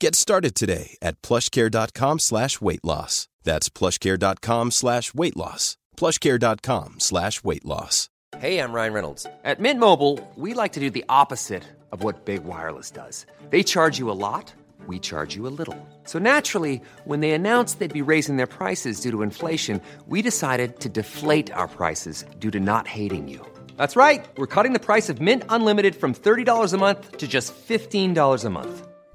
Get started today at plushcare.com slash weight loss. That's plushcare.com slash weight loss. plushcare.com slash weight loss. Hey, I'm Ryan Reynolds. At Mint Mobile, we like to do the opposite of what Big Wireless does. They charge you a lot, we charge you a little. So naturally, when they announced they'd be raising their prices due to inflation, we decided to deflate our prices due to not hating you. That's right. We're cutting the price of Mint Unlimited from $30 a month to just $15 a month.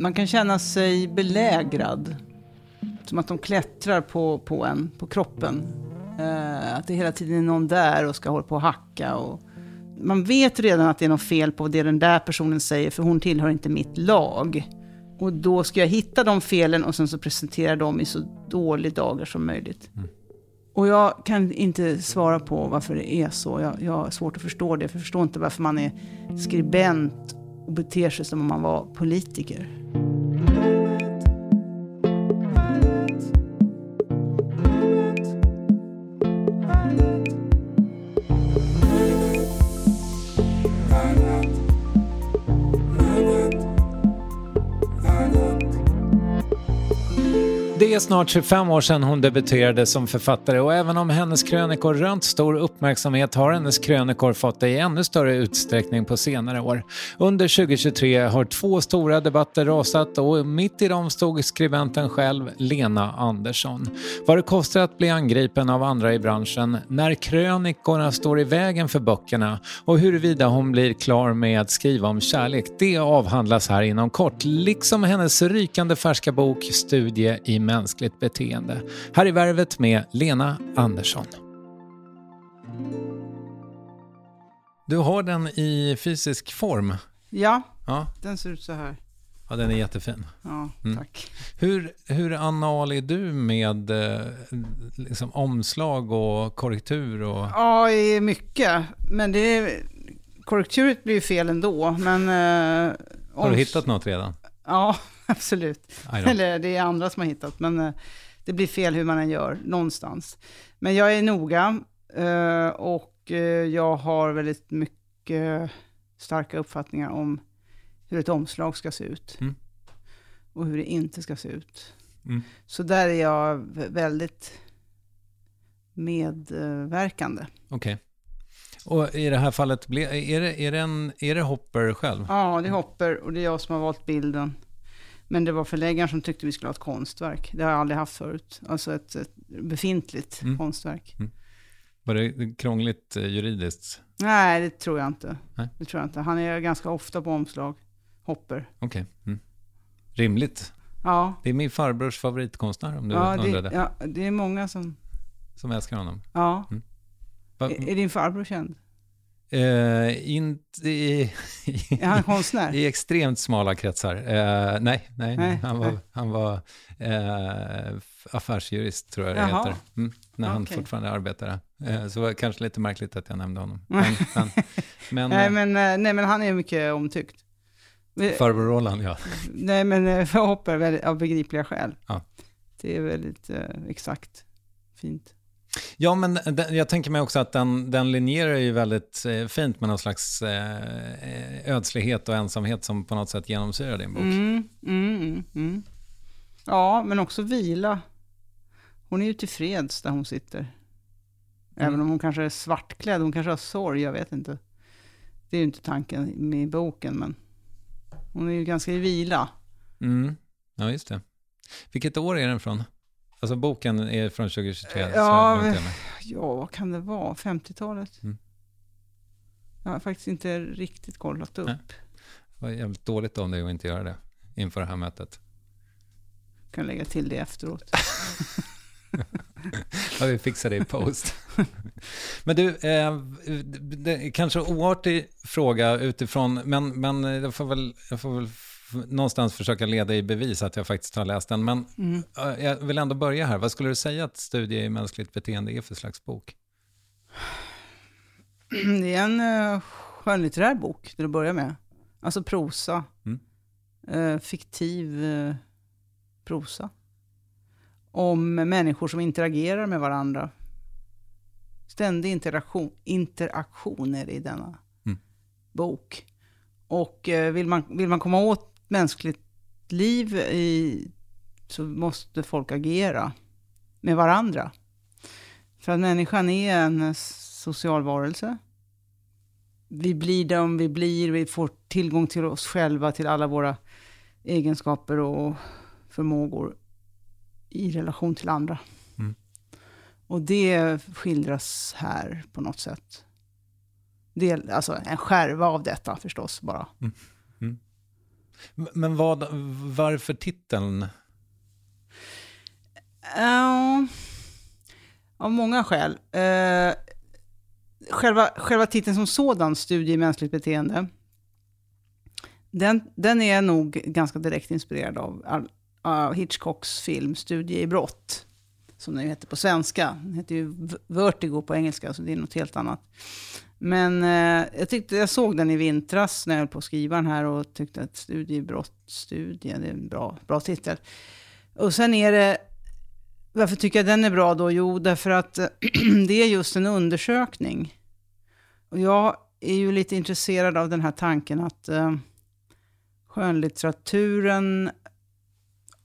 Man kan känna sig belägrad. Som att de klättrar på, på en, på kroppen. Eh, att det hela tiden är någon där och ska hålla på och hacka. Och man vet redan att det är något fel på det den där personen säger, för hon tillhör inte mitt lag. Och då ska jag hitta de felen och sen så presentera dem i så dålig dagar som möjligt. Mm. Och jag kan inte svara på varför det är så. Jag, jag har svårt att förstå det. För jag förstår inte varför man är skribent och beter sig som om man var politiker. Är snart 25 år sedan hon debuterade som författare och även om hennes krönikor rönt stor uppmärksamhet har hennes krönikor fått det i ännu större utsträckning på senare år. Under 2023 har två stora debatter rasat och mitt i dem stod skribenten själv, Lena Andersson. Vad det kostar att bli angripen av andra i branschen, när krönikorna står i vägen för böckerna och huruvida hon blir klar med att skriva om kärlek, det avhandlas här inom kort, liksom hennes rykande färska bok Studie i mänskligt beteende. Här är Värvet med Lena Andersson. Du har den i fysisk form. Ja, ja. den ser ut så här. Ja, den är jättefin. Ja, mm. tack. Mm. Hur, hur anal är du med eh, liksom, omslag och korrektur? Och... Ja, mycket. Men det är, korrekturet blir ju fel ändå. Men, eh, har du hittat något redan? Ja, absolut. Eller det är andra som har hittat, men eh, det blir fel hur man än gör, någonstans. Men jag är noga eh, och eh, jag har väldigt mycket starka uppfattningar om hur ett omslag ska se ut. Mm. Och hur det inte ska se ut. Mm. Så där är jag väldigt medverkande. Okej. Okay. Och i det här fallet, är det, är, det en, är det Hopper själv? Ja, det är Hopper och det är jag som har valt bilden. Men det var förläggaren som tyckte vi skulle ha ett konstverk. Det har jag aldrig haft förut. Alltså ett, ett befintligt Mm. konstverk. Var det krångligt eh, juridiskt? Nej, det tror jag inte. Nej. Det tror jag inte. Han är ganska ofta på omslag. Hopper. Okej. Mm. Rimligt. Ja, Det är min farbrors favoritkonstnär om du ja, undrade. det, ja, det är många som... Som älskar honom. Ja. Va, Är, är din farbror känd? Eh, inte i, han konstnär? i extremt smala kretsar. Eh, nej, nej, Nej, han var, nej. han var f- affärsjurist tror jag det Jaha. heter. Mm, när han fortfarande arbetade. Eh, så var det kanske lite märkligt att jag nämnde honom. Men, men, men, nej, men, nej, men han är mycket omtyckt. Farbror Roland, ja. Nej, men för väldigt, av begripliga skäl. Ja. Det är väldigt exakt. Fint. Ja, men den, jag tänker mig också att den, den linjerar ju väldigt eh, fint med någon slags eh, ödslighet och ensamhet som på något sätt genomsyrar din bok. Mm, mm, mm, mm. Ja, men också vila. Hon är ju tillfreds där hon sitter. Även Mm. om hon kanske är svartklädd, hon kanske har sorg, jag vet inte. Det är ju inte tanken med boken, men hon är ju ganska i vila. Mm. Ja, just det. Vilket år är den från? Alltså boken är från 2023. så Ja, jag. Ja, vad kan det vara? 50-talet? Mm. Jag har faktiskt inte riktigt kollat upp. Nej. Det var jävligt dåligt om dig att inte göra det inför det här mötet. Kan lägga till det efteråt. Ja, vi fixar det i post. men du, eh, det kanske oartig fråga utifrån, men, men jag, får väl, jag får väl någonstans försöka leda i bevis att jag faktiskt har läst den. Men Mm. eh, jag vill ändå börja här. Vad skulle du säga att studie i mänskligt beteende är för slags bok? Det är en uh, skönlitterär bok till att börja med. Alltså prosa. Mm. Eh, fiktiv eh, prosa. Om människor som interagerar med varandra. Ständig interaktion, interaktion är det i denna Mm. bok. Och eh, vill, man, vill man komma åt mänskligt liv i, så måste folk agera med varandra. För att människan är en social varelse. Vi blir de vi blir, vi får tillgång till oss själva, till alla våra egenskaper och förmågor i relation till andra. Mm. Och det skildras här på något sätt. Det är alltså en skärva av detta förstås bara. M- men vad, varför titeln? Uh, av många skäl. Uh, själva, själva titeln som sådan, Studie i mänskligt beteende, den, den är nog ganska direkt inspirerad av, av Hitchcocks film Studie i brott, som den heter på svenska. Den heter ju Vertigo på engelska, så det är något helt annat. Men eh, jag, tyckte, jag såg den i vintras när jag höll på att skriva den här och tyckte att studiebrott... Studie, det är en bra, bra titel. Och sen är det varför tycker jag den är bra då? Jo, därför att eh, det är just en undersökning. Och jag är ju lite intresserad av den här tanken att eh, skönlitteraturen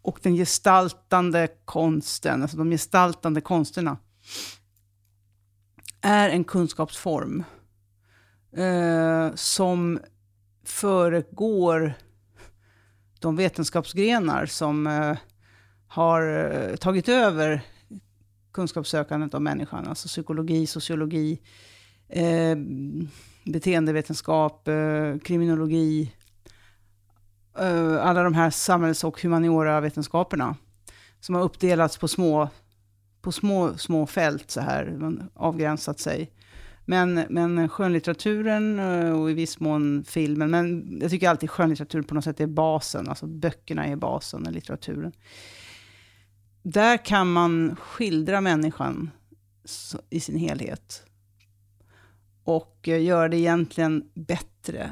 och den gestaltande konsten, alltså de gestaltande konsterna, är en kunskapsform eh, som föregår de vetenskapsgrenar som eh, har eh, tagit över kunskapssökandet av människan, alltså psykologi, sociologi, eh, beteendevetenskap, eh, kriminologi, eh, Eh, alla de här samhälls och humaniora-vetenskaperna som har uppdelats på små, på små, små fält så här, man avgränsat sig. Men, men skönlitteraturen eh, och i viss mån filmen, men jag tycker alltid skönlitteratur på något sätt är basen, alltså böckerna är basen, och litteraturen där kan man skildra människan i sin helhet. Och eh, göra det egentligen bättre,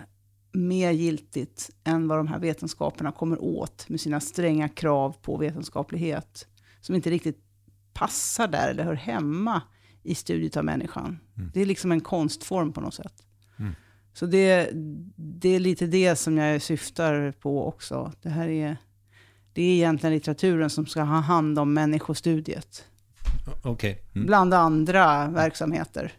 mer giltigt än vad de här vetenskaperna kommer åt med sina stränga krav på vetenskaplighet. Som inte riktigt passar där eller hör hemma i studiet av människan. Det är liksom en konstform på något sätt. Mm. Så det, det är lite det som jag syftar på också. Det här är, det är egentligen litteraturen som ska ha hand om människostudiet. Okej. Mm. Bland andra verksamheter.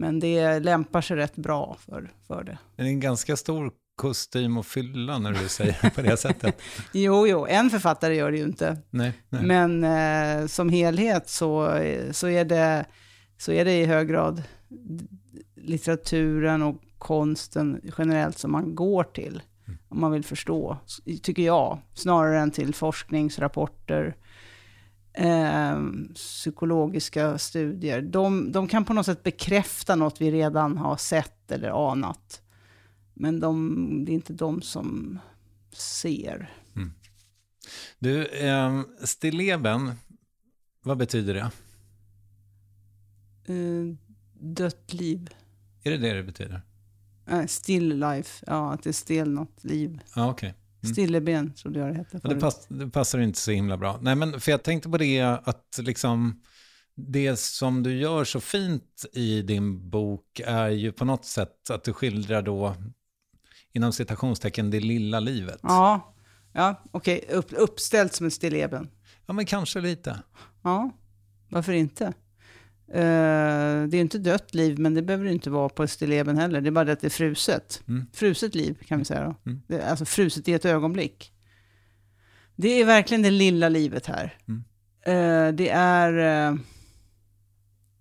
Men det lämpar sig rätt bra för, för det. Det är en ganska stor kostym och fylla när du säger på det sättet. Jo, jo, en författare gör det ju inte. Nej, nej. Men eh, som helhet så, så, är det, så är det i hög grad litteraturen och konsten generellt som man går till. Om man vill förstå, tycker jag. Snarare än till forskningsrapporter, eh, psykologiska studier. De, de kan på något sätt bekräfta något vi redan har sett eller anat. Men de, det är inte de som ser. Du, eh, stilleben, vad betyder det? Eh, dött liv. Är det det det betyder? Eh, still life, ja att det är stelnat liv. Ja, okej. Mm. Stilleben trodde jag det hette det, pass, det passar inte så himla bra. Nej, men för jag tänkte på det att liksom det som du gör så fint i din bok är ju på något sätt att du skildrar då inom citationstecken det lilla livet. Ja, ja okej. Upp, uppställt som ett stilleben. Ja, men kanske lite. Ja, varför inte? Eh, det är inte dött liv, men det behöver det inte vara på stilleben heller. Det är bara det att det är fruset. Mm. Fruset liv kan vi säga då. Mm. Det alltså fruset i ett ögonblick. Det är verkligen det lilla livet här. Mm. Eh, det är eh,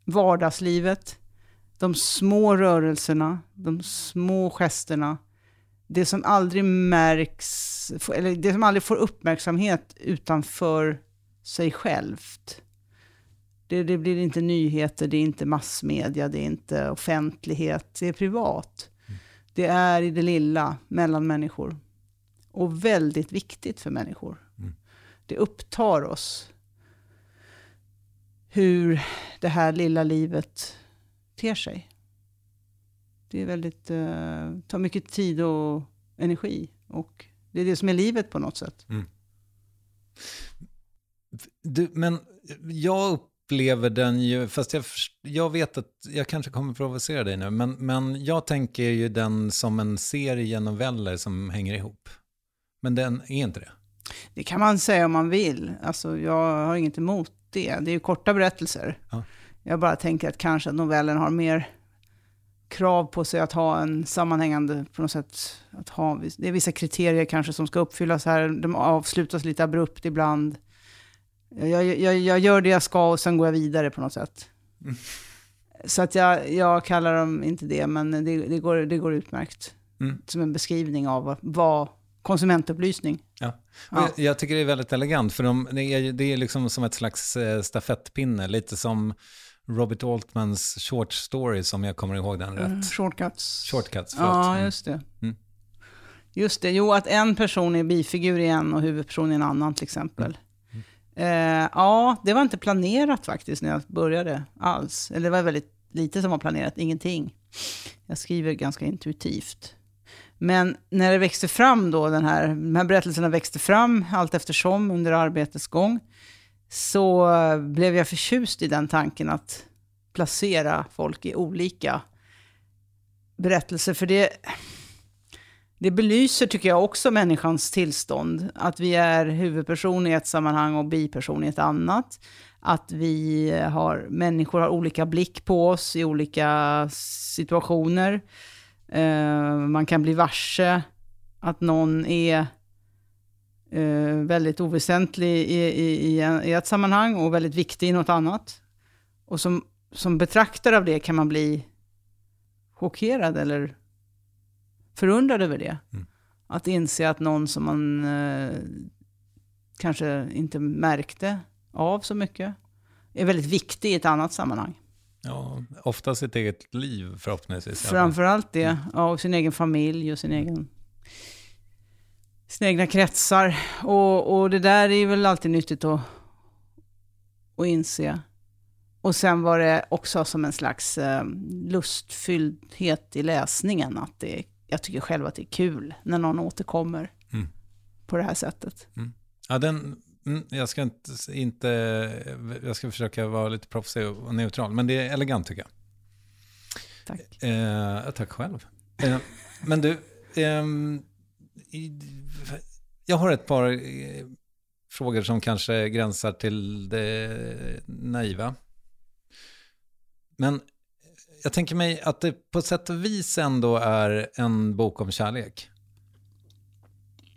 vardagslivet, de små rörelserna, de små gesterna. Det som aldrig märks, eller det som aldrig får uppmärksamhet utanför sig självt. Det, det blir inte nyheter, det är inte massmedia, det är inte offentlighet, det är privat. Det är i det lilla, mellan människor. Och väldigt viktigt för människor. Det upptar oss. Hur det här lilla livet ter sig. Det är väldigt, eh, tar mycket tid och energi. Och det är det som är livet på något sätt. Du, men jag upplever den ju, fast jag, jag vet att jag kanske kommer provocera dig nu, men, men jag tänker ju den som en serie noveller som hänger ihop. Men den är inte det. Det kan man säga om man vill. Alltså, jag har inget emot det. Det är ju korta berättelser. Ja. Jag bara tänker att kanske att novellen har mer krav på sig att ha en sammanhängande, på något sätt, att ha, det är vissa kriterier kanske som ska uppfyllas här. De avslutas lite abrupt ibland. Jag, jag, jag gör det jag ska och sen går jag vidare på något sätt. Så att jag, jag kallar dem inte det, men det, det, går, det går utmärkt. Mm. Som en beskrivning av vad, konsumentupplysning. Ja. Ja. Jag, jag tycker det är väldigt elegant, för de, det, är, det är liksom som ett slags eh, stafettpinne, lite som Robert Altmans short story, som jag kommer ihåg den rätt. Mm, shortcuts. Shortcuts, förlåt. Ja, Mm. just det. Mm. Just det, jo att en person är bifigur i en och huvudperson i en annan till exempel. Eh, ja, det var inte planerat faktiskt när jag började alls. Eller det var väldigt lite som var planerat, ingenting. Jag skriver ganska intuitivt. Men när det växte fram då, den här, de här berättelserna växte fram allt eftersom under arbetets gång, så blev jag förtjust i den tanken att placera folk i olika berättelser. För det, det belyser, tycker jag, också människans tillstånd. Att vi är huvudperson i ett sammanhang och biperson i ett annat. Att vi har, människor har olika blick på oss i olika situationer. Eh, man kan bli varse att någon är eh, väldigt oväsentlig i, i, i, en, i ett sammanhang och väldigt viktig i något annat. Och som, som betraktare av det kan man bli chockerad eller förundrad över det. Mm. Att inse att någon som man eh, kanske inte märkte av så mycket är väldigt viktig i ett annat sammanhang. Ja, ofta sitt eget liv förhoppningsvis. Framförallt det, ja, och sin egen familj och sin egen, sina egna kretsar. Och, och det där är väl alltid nyttigt att, att inse. Och sen var det också som en slags eh, lustfylldhet i läsningen. Att det, jag tycker själv att det är kul när någon återkommer Mm. på det här sättet. Ja, den, mm, jag ska inte, inte, jag ska försöka vara lite proffsig och neutral, men det är elegant tycker jag. Tack. Eh, tack själv. Eh, men du, i, jag har ett par eh, frågor som kanske gränsar till det naiva. Men jag tänker mig att det på sätt och vis ändå är en bok om kärlek.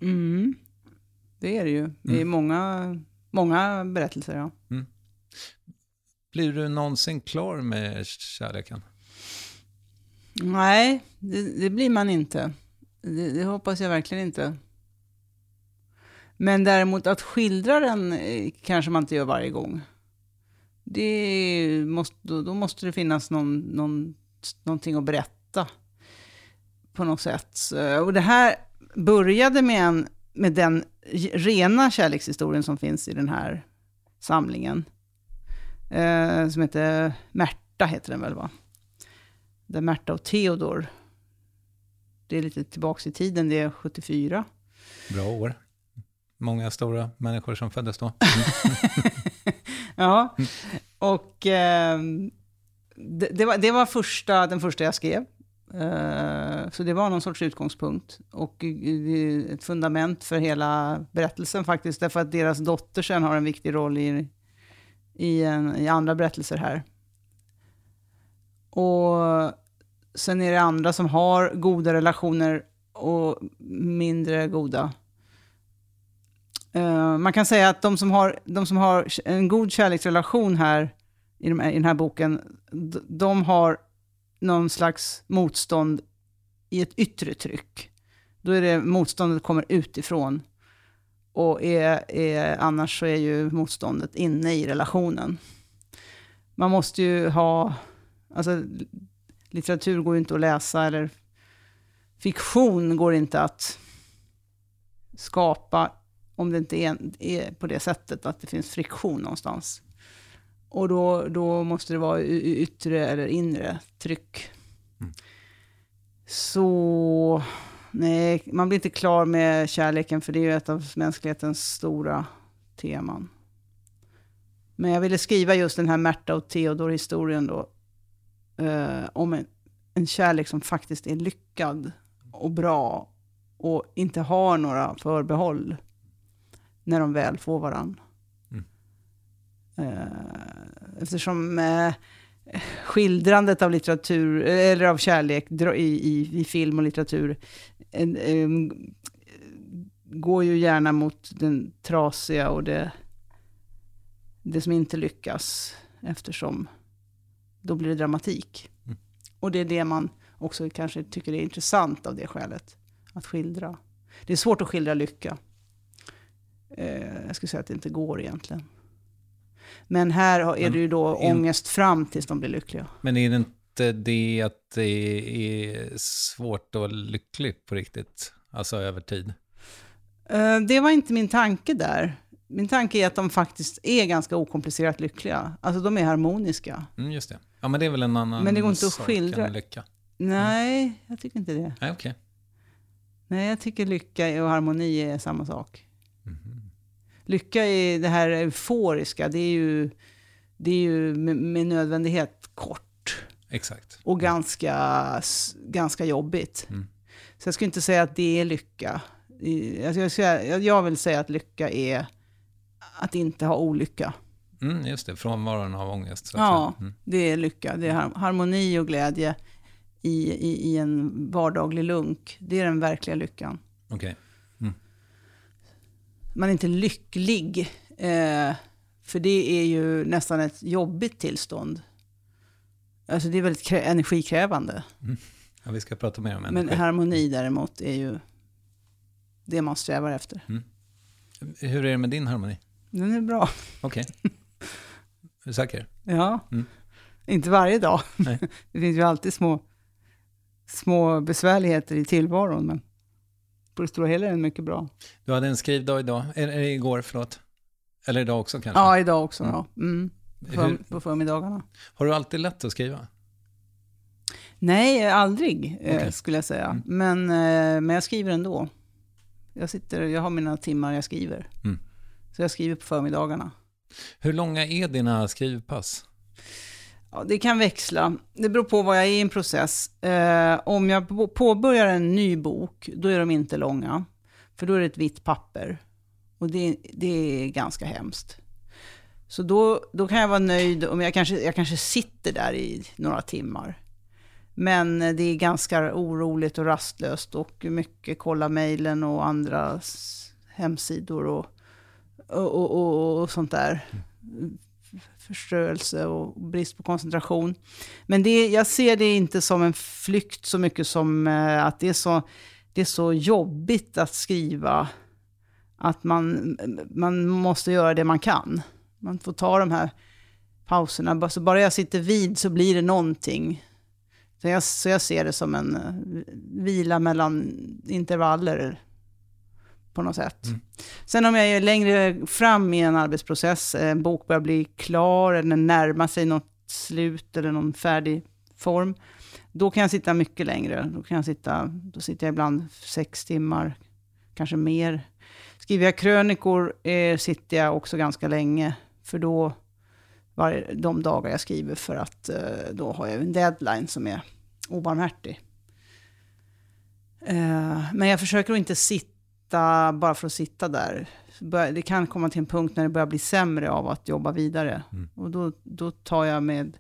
Mm. Det är det ju. Det är Mm. många, många berättelser, ja. Blir du någonsin klar med kärleken? Nej, det, det blir man inte. Det, det hoppas jag verkligen inte. Men däremot att skildra den eh, kanske man inte gör varje gång. Det måste, då, då måste det finnas någon, någon, någonting att berätta på något sätt. Och det här började med, en, med den rena kärlekshistorien som finns i den här samlingen. Eh, som heter Märta, heter den väl va? Där Märta och Theodor, det är lite tillbaka i tiden, det är 74. Bra år. Många stora människor som föddes då. Ja, och eh, det, det, var, det var första, den första jag skrev. Eh, så det var någon sorts utgångspunkt och eh, ett fundament för hela berättelsen faktiskt. Därför att deras dotter sen har en viktig roll i, i, en, i andra berättelser här. Och sen är det andra som har goda relationer och mindre goda. Eh, man kan säga att de som har, de som har en god kärleksrelation här i, de, i den här boken, de har någon slags motstånd i ett yttre tryck. Då är det motståndet kommer utifrån. Och är, är, annars så är ju motståndet inne i relationen. Man måste ju ha, alltså litteratur går ju inte att läsa eller fiktion går inte att skapa om det inte är, är på det sättet att det finns friktion någonstans. Och då, då måste det vara yttre eller inre tryck. Så nej, man blir inte klar med kärleken för det är ju ett av mänsklighetens stora teman. Men jag ville skriva just den här Märta och Theodor-historien då. Eh, om en, en kärlek som faktiskt är lyckad och bra och inte har några förbehåll när de väl får varann. Mm. Eh, eftersom eh, skildrandet av litteratur, eller av kärlek i, i, i film och litteratur en, en, går ju gärna mot den trasiga och det, det som inte lyckas, eftersom då blir det dramatik. Mm. Och det är det man också kanske tycker är intressant av det skälet, att skildra. Det är svårt att skildra lycka. Eh, jag skulle säga att det inte går egentligen. Men här är Men det ju då in- ångest fram tills de blir lyckliga. Men är det inte det att det är svårt att vara lycklig på riktigt? Alltså över tid? Eh, det var inte min tanke där. Min tanke är att de faktiskt är ganska okomplicerat lyckliga. Alltså de är harmoniska. Mm, just det. Ja, men det är väl en annan Men det går inte att sak skildra. än lycka. Nej, jag tycker inte det. Nej, okej. Nej, jag tycker lycka och harmoni är samma sak. Mhm. Lycka är det här euforiska, det är ju, det är ju med, med nödvändighet kort Exakt. och ganska, ganska jobbigt. Mm. Så jag skulle inte säga att det är lycka. I- alltså jag, vill säga att lycka är att inte ha olycka. Mm, just det, frånvaron av ångest. Så Ja. Mm. det är lycka. Det är har- harmoni och glädje i, i, i en vardaglig lunk. Det är den verkliga lyckan. Okej. Man är inte lycklig, eh, för det är ju nästan ett jobbigt tillstånd. Alltså det är väldigt krä- energikrävande. Ja, vi ska prata mer om Men energi. harmoni däremot är ju det man strävar efter. Hur är det med din harmoni? Den är bra. Okej. Är du säker? Ja, Mm. inte varje dag. Nej. Det finns ju alltid små, små besvärligheter i tillvaron, men på det stora hela är den mycket bra. Du hade en skrivdag idag, eller igår, förlåt. Eller idag också kanske? Ja, idag också. Mm. Ja. Mm. För, Hur, på förmiddagarna. har du alltid lätt att skriva? Nej, aldrig eh, Okej. skulle jag säga. Mm. Men, eh, men jag skriver ändå. Jag, sitter, jag har mina timmar jag skriver. Mm. Så jag skriver på förmiddagarna. Hur långa är dina skrivpass? Ja, det kan växla. Det beror på vad jag är i en process. Eh, om jag påbörjar en ny bok, då är de inte långa. För då är det ett vitt papper. Och det, det är ganska hemskt. Så då, då kan jag vara nöjd om jag kanske, jag kanske sitter där i några timmar. Men eh, det är ganska oroligt och rastlöst och mycket kolla mejlen och andras hemsidor och, och, och, och, och sånt där. Förstörelse och brist på koncentration. Men det, jag ser det inte som en flykt så mycket som eh, att det är så, det är så jobbigt att skriva. Att man, man måste göra det man kan. Man får ta de här pauserna. Så bara jag sitter vid så blir det någonting. Så jag, så jag ser det som en eh, vila mellan intervaller på något sätt. Mm. Sen om jag är längre fram i en arbetsprocess, en bok börjar bli klar eller närmar sig något slut eller någon färdig form, då kan jag sitta mycket längre. Då kan jag sitta, då sitter jag ibland sex timmar, kanske mer. Skriver jag krönikor eh, sitter jag också ganska länge, för då, var de dagar jag skriver, för att eh, då har jag en deadline som är obarmhärtig. Eh, men jag försöker att inte sitta sitta bara för att sitta där. Det kan komma till en punkt när det börjar bli sämre av att jobba vidare. Mm. Och då, då tar jag med,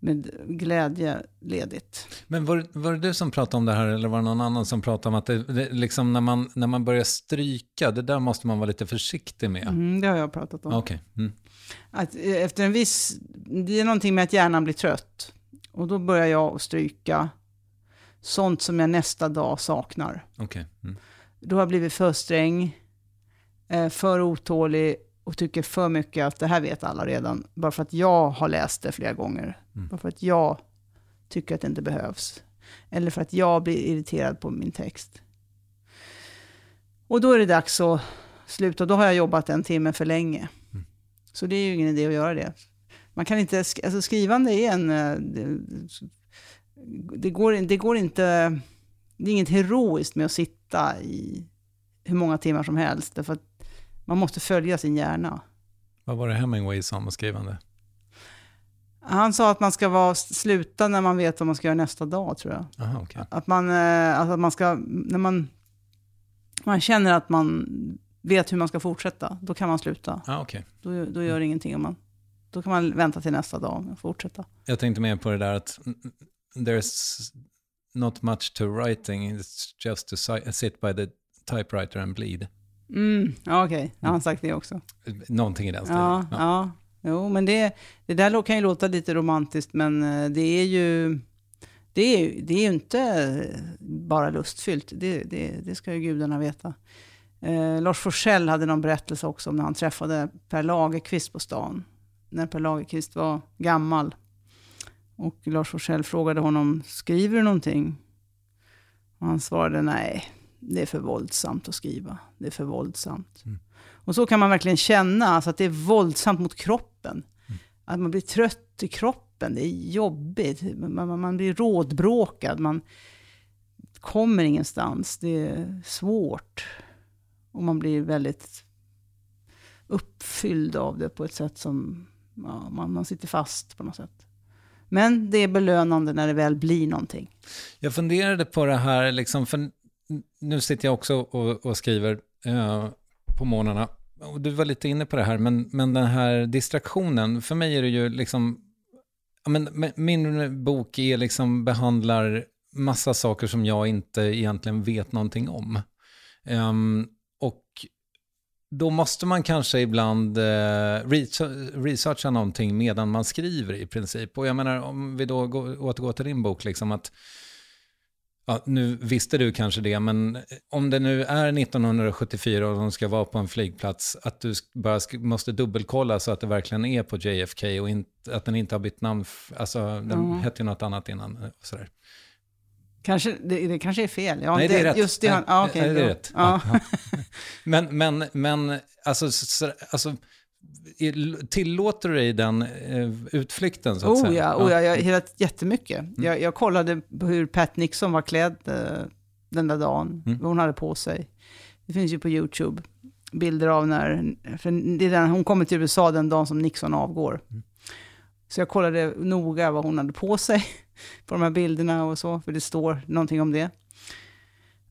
med glädje ledigt. Men var, var det du som pratade om det här eller var det någon annan som pratade om att det, det, liksom när, man, när man börjar stryka, det där måste man vara lite försiktig med? Mm, det har jag pratat om. Okay. Mm. Att eh, efter en viss, det är någonting med att hjärnan blir trött. Och då börjar jag stryka sånt som jag nästa dag saknar. Okay. Mm. Då har jag blivit för sträng, eh, för otålig och tycker för mycket att det här vet alla redan. Bara för att jag har läst det flera gånger. Mm. Bara för att jag tycker att det inte behövs. Eller för att jag blir irriterad på min text. Och då är det dags att sluta. Då har jag jobbat en timme för länge. Mm. Så det är ju ingen idé att göra det. Man kan inte, alltså skrivande är en... Eh, det, det, går, det går inte det är inget heroiskt med att sitta i hur många timmar som helst. Därför att man måste följa sin hjärna. Vad var det Hemingway sa om skrivande? Han sa att man ska vara, sluta när man vet vad man ska göra nästa dag, tror jag. Aha, okay. Att man, eh, alltså att man ska, när man, man känner att man vet hur man ska fortsätta, då kan man sluta. Ah, okay. då, då gör det ingenting om man, då kan man vänta till nästa dag och fortsätta. Jag tänkte mer på det där att there's not much to writing, it's just to sit by the typewriter and bleed. Mm, Okej, okay. har sagt det också. Någonting i den stilen. Ja, ja. ja. Jo, men det, det där kan ju låta lite romantiskt, men eh, det är ju... Det är, det är inte bara lustfyllt, det, det, det ska ju gudarna veta. Eh, Lars Forssell hade någon berättelse också om när han träffade Per Lagerkvist på stan. När Per Lagerkvist var gammal och Lars Forssell frågade honom, skriver du någonting? Och han svarade, nej, det är för våldsamt att skriva. Det är för våldsamt. Mm. Och så kan man verkligen känna, alltså att det är våldsamt mot kroppen. Mm. Att man blir trött i kroppen, det är jobbigt. Man, man blir rådbråkad, man kommer ingenstans. Det är svårt. Och man blir väldigt uppfylld av det på ett sätt som ja, man, man sitter fast på något sätt. Men det är belönande när det väl blir någonting. Jag funderade på det här, liksom, för nu sitter jag också och, och skriver eh, på morgnarna. Och du var lite inne på det här, men, men den här distraktionen, för mig är det ju liksom, men, min bok är liksom, behandlar massa saker som jag inte egentligen vet någonting om. Um, då måste man kanske ibland eh, researcha någonting medan man skriver i princip. Och jag menar, om vi då går, återgår till din bok, liksom att Ja, nu visste du kanske det, men om det nu är 1974 och de ska vara på en flygplats, att du bara måste dubbelkolla så att det verkligen är på JFK och inte, att den inte har bytt namn, alltså den mm. hette ju något annat innan. Och sådär. Kanske, det, det, kanske är fel. Ja, Nej, det, det är rätt. Just det, ja, okay, det är då. rätt. Ja. Ja. men, men, men alltså, så, alltså, tillåter du dig den uh, utflykten? Så att oh, säga? Ja, oh, ja, jag, helt, jättemycket. Mm. Jag, jag kollade på hur Pat Nixon var klädd uh, den där dagen, mm. vad hon hade på sig. Det finns ju på YouTube bilder av när, för det är den, hon kommer till USA den dagen som Nixon avgår. Mm. Så jag kollade noga vad hon hade på sig på de här bilderna och så, för det står någonting om det.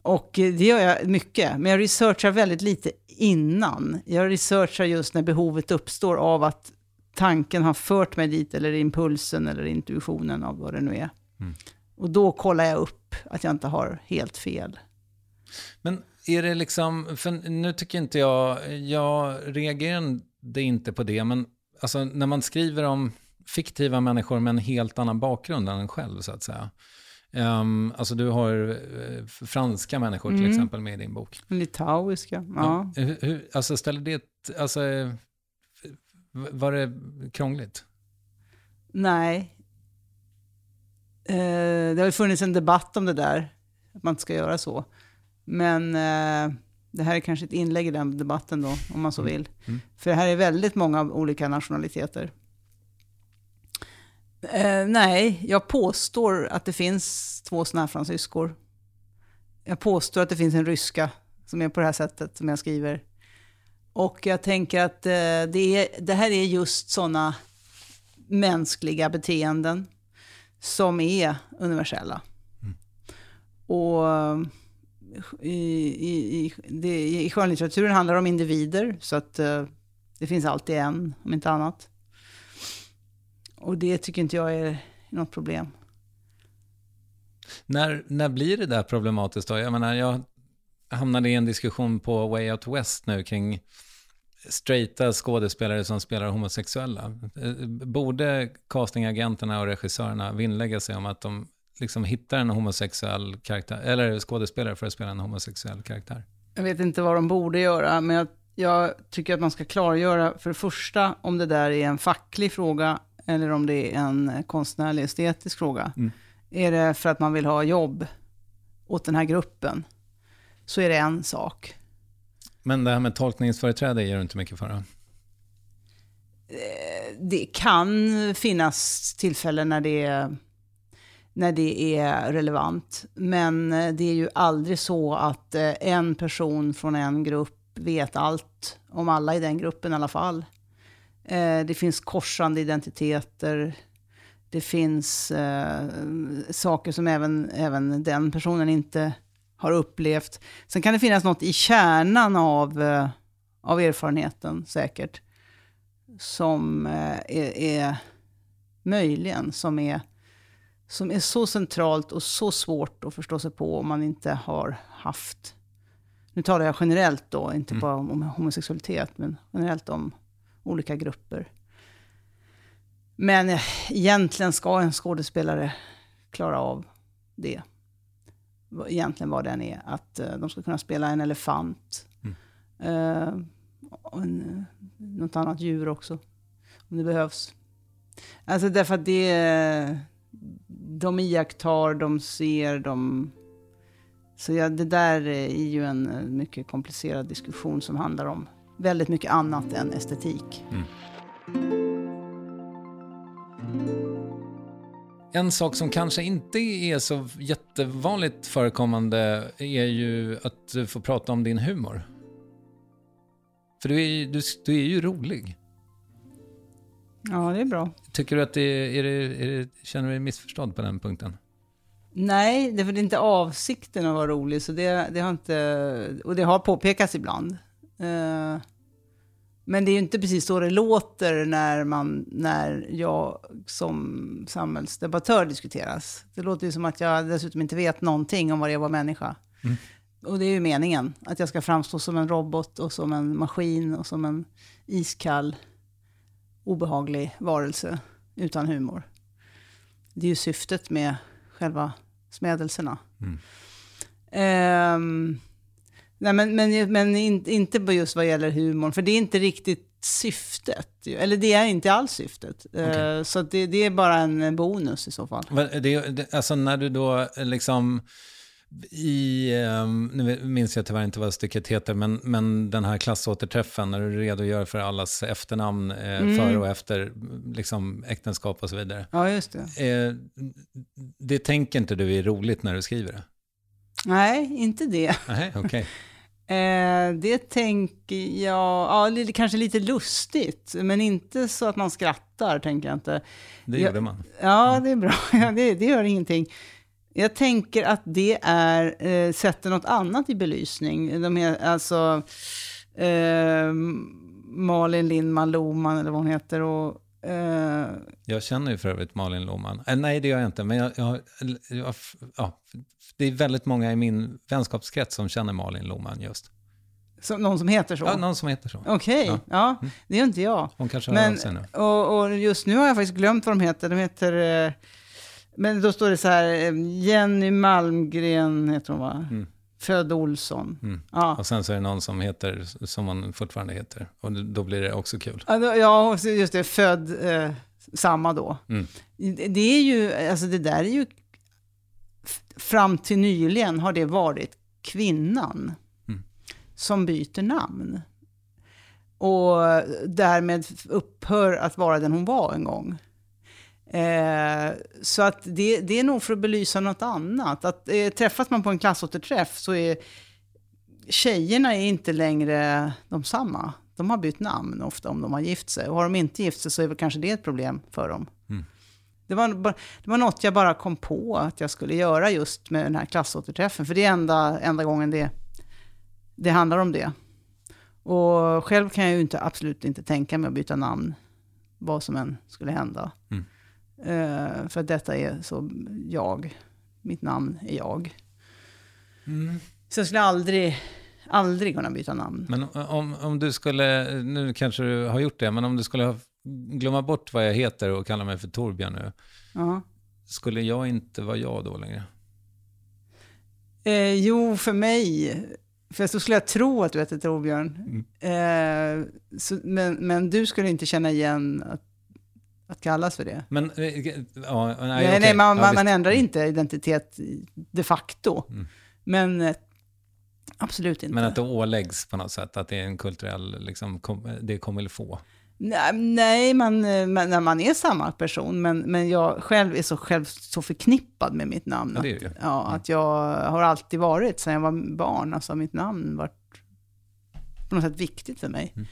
Och det gör jag mycket, men jag researchar väldigt lite innan. Jag researchar just när behovet uppstår av att tanken har fört mig dit, eller impulsen eller intuitionen av vad det nu är. Mm. Och då kollar jag upp att jag inte har helt fel. Men är det liksom, för nu tycker inte jag, jag reagerade inte på det, men alltså när man skriver om fiktiva människor med en helt annan bakgrund än en själv så att säga. Um, alltså du har uh, franska människor till mm. exempel med i din bok. Litauiska, ja. ja. Hur, hur, alltså ställer det, alltså var det krångligt? Nej. Uh, det har ju funnits en debatt om det där, att man inte ska göra så. Men uh, det här är kanske ett inlägg i den debatten då, om man så mm. vill. Mm. För det här är väldigt många olika nationaliteter. Eh, nej, jag påstår att det finns två sådana här fransyskor. Jag påstår att det finns en ryska som är på det här sättet som jag skriver. Och jag tänker att eh, det, är, det här är just sådana mänskliga beteenden som är universella. Mm. Och eh, i, i, i, det, i skönlitteraturen handlar det om individer, så att eh, det finns alltid en, om inte annat. Och det tycker inte jag är något problem. När, när blir det där problematiskt då? Jag menar, jag hamnade i en diskussion på Way Out West nu kring straighta skådespelare som spelar homosexuella. Borde castingagenterna och regissörerna vinnlägga sig om att de liksom hittar en homosexuell karaktär, eller skådespelare för att spela en homosexuell karaktär? Jag vet inte vad de borde göra, men jag, jag tycker att man ska klargöra för det första om det där är en facklig fråga eller om det är en konstnärlig estetisk fråga. Mm. Är det för att man vill ha jobb åt den här gruppen, så är det en sak. Men det här med tolkningsföreträde ger du inte mycket för? Då? Eh, det kan finnas tillfällen när det, är, när det är relevant. Men det är ju aldrig så att eh, en person från en grupp vet allt om alla i den gruppen i alla fall. Eh, det finns korsande identiteter. Det finns eh, saker som även, även den personen inte har upplevt. Sen kan det finnas något i kärnan av, eh, av erfarenheten säkert. Som eh, är, är, möjligen, som är, som är så centralt och så svårt att förstå sig på om man inte har haft, nu talar jag generellt då, inte mm. bara om homosexualitet, men generellt om olika grupper. Men eh, egentligen ska en skådespelare klara av det. Egentligen vad den är. Att uh, de ska kunna spela en elefant. Mm. Uh, en, något annat djur också. Om det behövs. Alltså därför att det... De iakttar, de ser, de... Så ja, det där är ju en mycket komplicerad diskussion som handlar om väldigt mycket annat än estetik. Mm. En sak som kanske inte är så jättevanligt förekommande är ju att du får prata om din humor. För du är, du, du är ju rolig. Ja, det är bra. Tycker du att det är, är, det, är det, känner du dig missförstådd på den punkten? Nej, det är inte avsikten att vara rolig, så det, det har inte, och det har påpekats ibland. Eh, men det är ju inte precis så det låter när, man, när jag som samhällsdebattör diskuteras. Det låter ju som att jag dessutom inte vet någonting om vad det är att vara människa. Mm. Och det är ju meningen, att jag ska framstå som en robot och som en maskin och som en iskall, obehaglig varelse utan humor. Det är ju syftet med själva smädelserna. Mm. Um, Nej, men, men, men inte just vad gäller humorn, för det är inte riktigt syftet. Eller det är inte alls syftet. Okay. Uh, så det, det, är bara en bonus i så fall. Det, det, alltså när du då liksom i, um, nu minns jag tyvärr inte vad stycket heter, men, men den här klassåterträffen när du redogör för allas efternamn eh, mm. före och efter liksom, äktenskap och så vidare. Ja, just det. Eh, det tänker inte du är roligt när du skriver det? Nej, inte det. Nej, okay. eh, det tänker jag, ja, kanske lite lustigt, men inte så att man skrattar, tänker jag inte. Det gjorde man. Ja, det är bra. Ja, det, det gör ingenting. Jag tänker att det är, eh, sätter något annat i belysning. De är, alltså, eh, Malin Lindman Lohman, eller vad hon heter, och Eh, Jag känner ju för övrigt Malin Lohman. Eh, nej, det gör jag inte, men jag, jag, jag, ja, det är väldigt många i min vänskapskrets som känner Malin Lohman just. som, någon som heter så? Ja, någon som heter så. Okej, Ja. ja. det är inte jag. Hon kanske hör Men, sig nu. och, och just nu har jag faktiskt glömt vad de heter. De heter... Eh, men då står det så här, Jenny Malmgren heter hon va? Mm. Född Olsson. Mm. Ja. Och sen så är det någon som heter, som man fortfarande heter. Och då- blir det också kul. Ja, just det, född eh, samma då. Mm. Det- är ju, alltså det där är ju, fram till nyligen har det varit kvinnan Mm. som byter namn. Och därmed upphör att vara den hon var en gång. Eh, så att det, det är nog för att belysa något annat. Att eh, träffas man på en klassåterträff så är tjejerna är inte längre de samma. De har bytt namn ofta om de har gift sig. Och har de inte gift sig så är väl kanske det ett problem för dem. Mm. Det, var, det var något jag bara kom på att jag skulle göra just med den här klassåterträffen. För det är enda, enda gången det, det handlar om det. Och själv kan jag ju inte, absolut inte tänka mig att byta namn. Vad som än skulle hända. Mm. Eh, för att detta är så jag. Mitt namn är jag. Så jag skulle aldrig, aldrig kunna byta namn. Men om, om du skulle, nu kanske du har gjort det, men om du skulle ha- glömma bort vad jag heter och kalla mig för Torbjörn nu, Ja. skulle jag inte vara jag då längre? Eh, jo, för mig. För så skulle jag tro att du heter Torbjörn. Eh, så, men, men du skulle inte känna igen att, att kallas för det. Men, eh, ja, nej, Nej, okej. nej, man, Ja, man, ändrar inte identitet de facto. Mm. Men eh, absolut inte. Men att det åläggs på något sätt, att det är en kulturell, liksom, kom, det comme il faut. Nej, man, eh, man, man är samma person, men, men jag själv är så, själv så förknippad med mitt namn. Ja, det är att, ju. Mm. ja, att jag har alltid varit, sedan jag var barn, alltså mitt namn varit på något sätt viktigt för mig. Mm.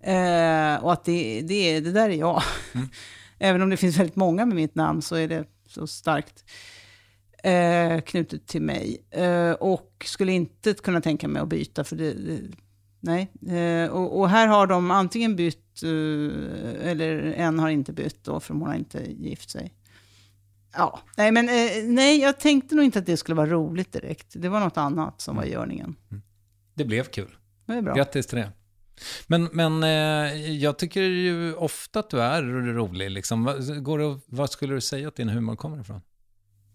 Eh, och att det, det, det där är jag. Mm. Även om det finns väldigt många med mitt namn så är det så starkt eh, knutet till mig. Eh, och skulle inte kunna tänka mig att byta, för det, det nej. Eh, och, och här har de antingen bytt, eh, eller en har inte bytt då, för hon har inte gift sig. Ja, nej men eh, nej, jag tänkte nog inte att det skulle vara roligt direkt. Det var något annat som var i görningen. Det blev kul. Det är bra. Grattis till det. Men, men eh, jag tycker ju ofta att du är rolig. Liksom. Går det, vad skulle du säga att din humor kommer ifrån?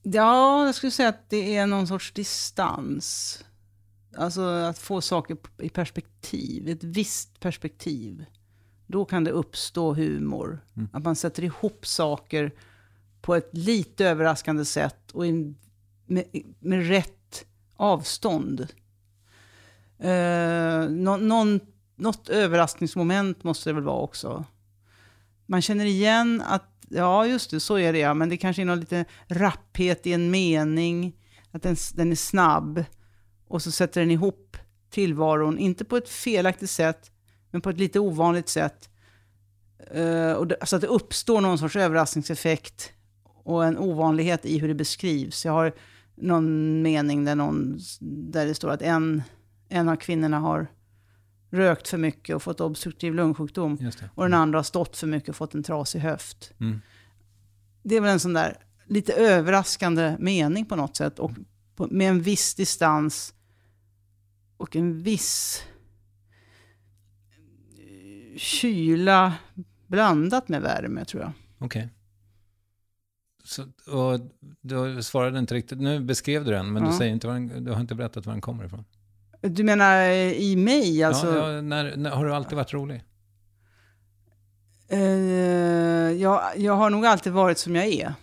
Ja, jag skulle säga att det är någon sorts distans. Alltså att få saker i perspektiv, ett visst perspektiv. Då kan det uppstå humor. Att man sätter ihop saker på ett lite överraskande sätt och in, med, med rätt avstånd. Eh, nå, någon, något överraskningsmoment måste det väl vara också. Man känner igen att, ja just det, så är det ja, men det kanske är någon lite rapphet i en mening, att den, den är snabb, och så sätter den ihop tillvaron, inte på ett felaktigt sätt, men på ett lite ovanligt sätt. Uh, och det, så att det uppstår någon sorts överraskningseffekt och en ovanlighet i hur det beskrivs. Jag har någon mening där, någon, där det står att en, en av kvinnorna har rökt för mycket och fått obstruktiv lungsjukdom. Och den andra har stått för mycket och fått en trasig höft. Mm. Det är väl en sån där lite överraskande mening på något sätt. Och på, med en viss distans och en viss eh, kyla blandat med värme tror jag. Okej. Så, och du svarade inte riktigt, nu beskrev du den, men du, Ja. säger inte vad den, du har inte berättat var den kommer ifrån. Du menar eh, i mig alltså? ja, när, när, har du alltid varit rolig? Eh, jag, jag har nog alltid varit som jag är.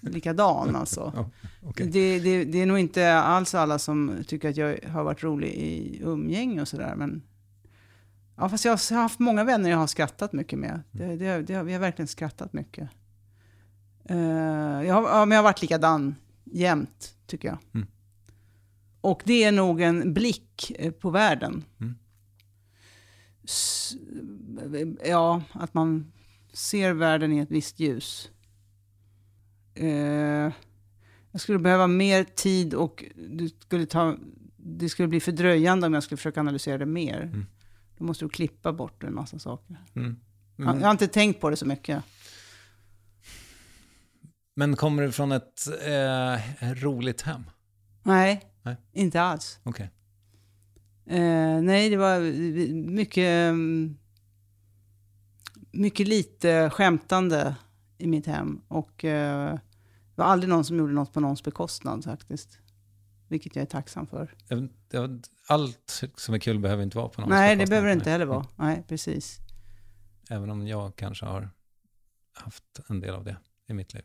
Likadan alltså. Ja, okej. Det, det, det är nog inte alls alla som tycker att jag har varit rolig i umgänge och sådär. Men ja, fast jag har haft många vänner jag har skrattat mycket med. Det, det, det, vi har verkligen skrattat mycket. Eh, jag, har, ja, men jag har varit likadan jämt, tycker jag. Mm. Och det är nog en blick eh, på världen. Mm. S- ja, att man ser världen i ett visst ljus. Eh, jag skulle behöva mer tid och det skulle, ta, det skulle bli fördröjande om jag skulle försöka analysera det mer. Mm. Då måste du klippa bort en massa saker. Mm. Mm. Jag har inte tänkt på det så mycket. Men kommer du från ett eh, roligt hem? Nej, Nej. inte alls. Okej. Eh, nej, det var mycket, mm, mycket lite skämtande i mitt hem. Och eh, det var aldrig någon som gjorde något på någons bekostnad faktiskt. Vilket jag är tacksam för. Allt som är kul behöver inte vara på någon nej, det bekostnad. behöver det inte heller vara. Nej, precis. Även om jag kanske har haft en del av det i mitt liv.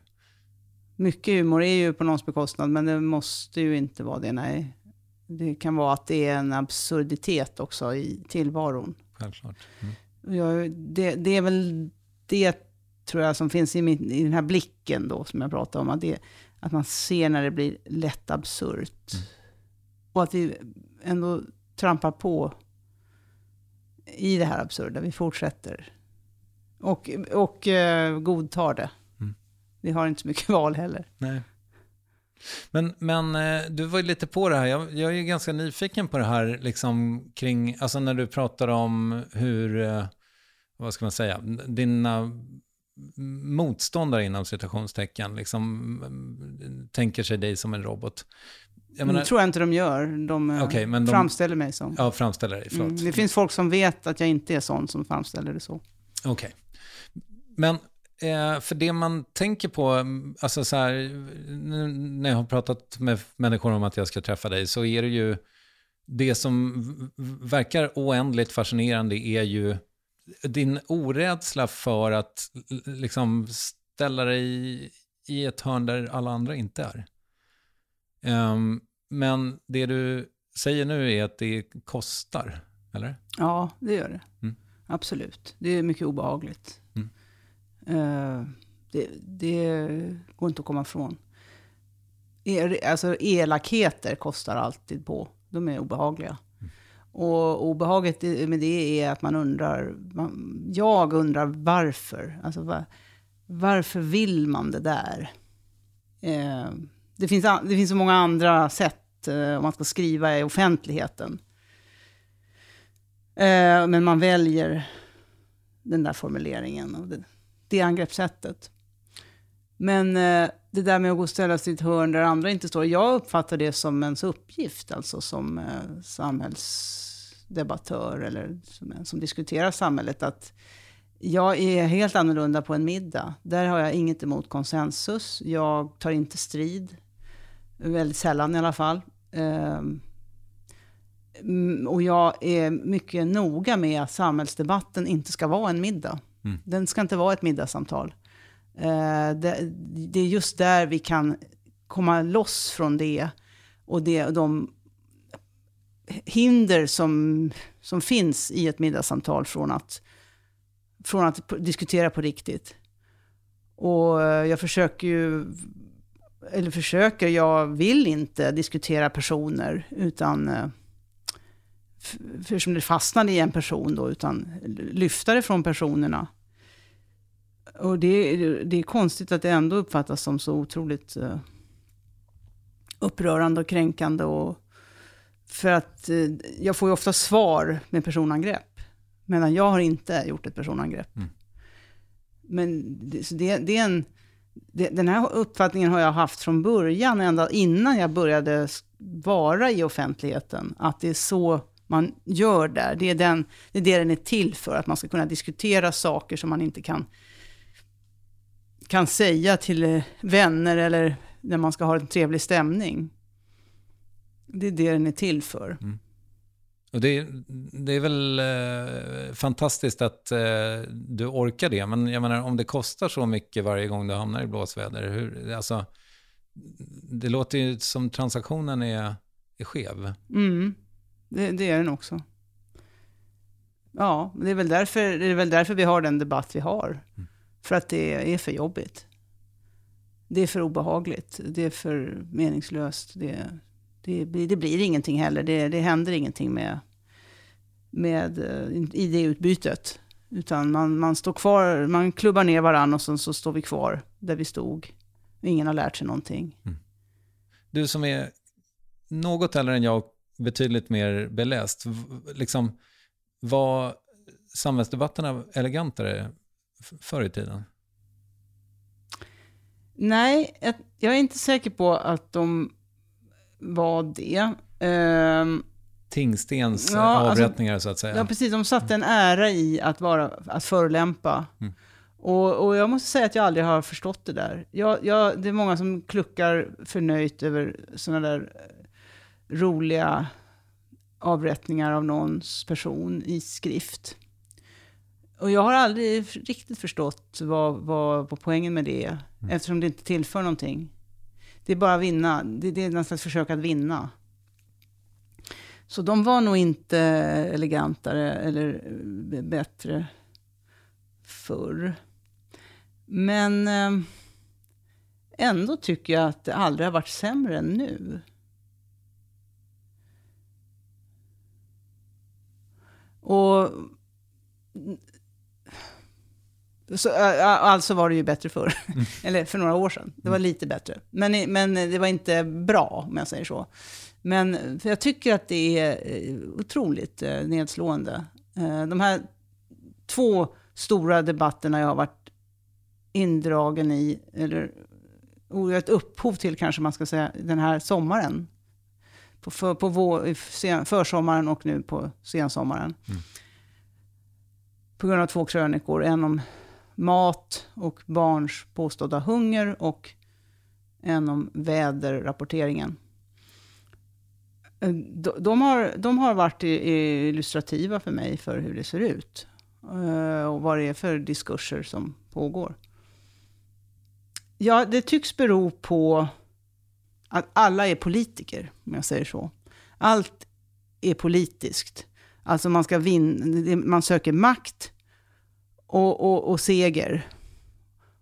Mycket humor är ju på någons bekostnad, men det måste ju inte vara det, nej. Det kan vara att det är en absurditet också i tillvaron. Självklart. Mm. Jag, det, det är väl det, tror jag, som finns i, min, i den här blicken då, som jag pratade om. Att, det, att man ser när det blir lätt absurt. Mm. Och att vi ändå trampar på i det här absurda. Vi fortsätter. Och, och eh, godtar det. Mm. Vi har inte så mycket val heller. Nej. Men, men eh, du var ju lite på det här. Jag, jag är ju ganska nyfiken på det här liksom kring, alltså när du pratar om hur, eh, vad ska man säga, dina motståndare inom citationstecken liksom mm, tänker sig dig som en robot. Jag menar, det tror jag inte de gör. De eh, men de- framställer mig som. ja, framställer dig, förlåt. Mm, det finns folk som vet att jag inte är sån som framställer det så. Okej. Men eh, för det man tänker på, mm, alltså så här, när jag har pratat med människor om att jag ska träffa dig så är det ju, det som verkar oändligt fascinerande är ju din orädsla för att liksom ställa dig i, i ett hörn där alla andra inte är. Ehm, men det du säger nu är att det kostar, eller? Ja, det gör det. Mm. Absolut. Det är mycket obehagligt. Eh, det, det går inte att komma ifrån. Alltså elakheter kostar alltid på. De är obehagliga. Och obehaget med det är att man undrar, man, jag undrar varför. Alltså var, varför vill man det där? Eh, det, finns, det finns så många andra sätt eh, om man ska skriva i offentligheten. Eh, men man väljer den där formuleringen och det, det angreppssättet. Men eh, det där med att gå och ställa sig i ett hörn där andra inte står. Jag uppfattar det som ens uppgift, alltså som eh, samhällsdebattör eller som, en som diskuterar samhället. Att jag är helt annorlunda på en middag. Där har jag inget emot konsensus. Jag tar inte strid. Väldigt sällan i alla fall. Ehm, mm, och jag är mycket noga med att samhällsdebatten inte ska vara en middag. Mm. Den ska inte vara ett middagssamtal. Eh, det, det är just där vi kan komma loss från det och det, de hinder som, som finns i ett middagssamtal från att, från att diskutera på riktigt. Och eh, jag försöker ju, eller försöker, jag vill inte diskutera personer utan eh, för som det fastnade i en person då, utan lyfta det från personerna. Och det, det är konstigt att det ändå uppfattas som så otroligt eh, upprörande och kränkande. Och, för att eh, jag får ju ofta svar med personangrepp. Medan jag har inte gjort ett personangrepp. Mm. Men det, så det, det är en, den här uppfattningen har jag haft från början, ända innan jag började vara i offentligheten. Att det är så man gör där. Det är, den, det är det den är till för, att man ska kunna diskutera saker som man inte kan, kan säga till eh, vänner eller när man ska ha en trevlig stämning. Det är det den är till för. Och det, det är väl eh, fantastiskt att eh, du orkar det, men jag menar om det kostar så mycket varje gång du hamnar i blåsväder, hur, alltså, det låter ju som transaktionen är, är skev. Mm, det, det är den också. Ja, det är, väl därför, det är väl därför vi har den debatt vi har. För att det är för jobbigt. Det är för obehagligt. Det är för meningslöst. Det, det, blir, det blir ingenting heller. Det, det händer ingenting med, med eh, idéutbytet. Utan man, man står kvar, man klubbar ner varandra och sen så står vi kvar där vi stod. Ingen har lärt sig någonting. Du som är något äldre än jag betydligt mer beläst, liksom, var samhällsdebatterna elegantare förr i tiden? Nej, jag, är inte säker på att de var det. Ehm, Tingstens Ja, alltså- avrättningar så att säga. Ja, precis. De satte en ära i att, vara, att förolämpa. Mm. Och, och jag måste säga att jag aldrig har förstått det där. Jag, jag, det är många som kluckar förnöjt över sådana där roliga avrättningar av någons person i skrift. Och jag har aldrig riktigt förstått vad, vad, vad poängen med det är, eftersom det inte tillför någonting. Det är bara att vinna, det, det är något slags försök att vinna. Så de var nog inte elegantare eller bättre förr. Men eh, ändå tycker jag att det aldrig har varit sämre än nu. Och så, alltså var det ju bättre förr. Eller för några år sedan. Det var lite bättre. Men, men det var inte bra, om jag säger så. Men jag tycker att det är eh, otroligt eh, nedslående. Eh, De här två stora debatterna jag har varit indragen i, eller oh, ett upphov till kanske man ska säga, den här sommaren. På, för, på vår, sen, försommaren och nu på sensommaren. På grund av två krönikor, en om mat och barns påstådda hunger och en om väderrapporteringen. Eh, De, de, har, de har varit illustrativa för mig för hur det ser ut. eh, Och vad det är för diskurser som pågår. Ja, det tycks bero på att alla är politiker, om jag säger så. Allt är politiskt. Alltså man, ska vinna, man söker makt och, och, och seger.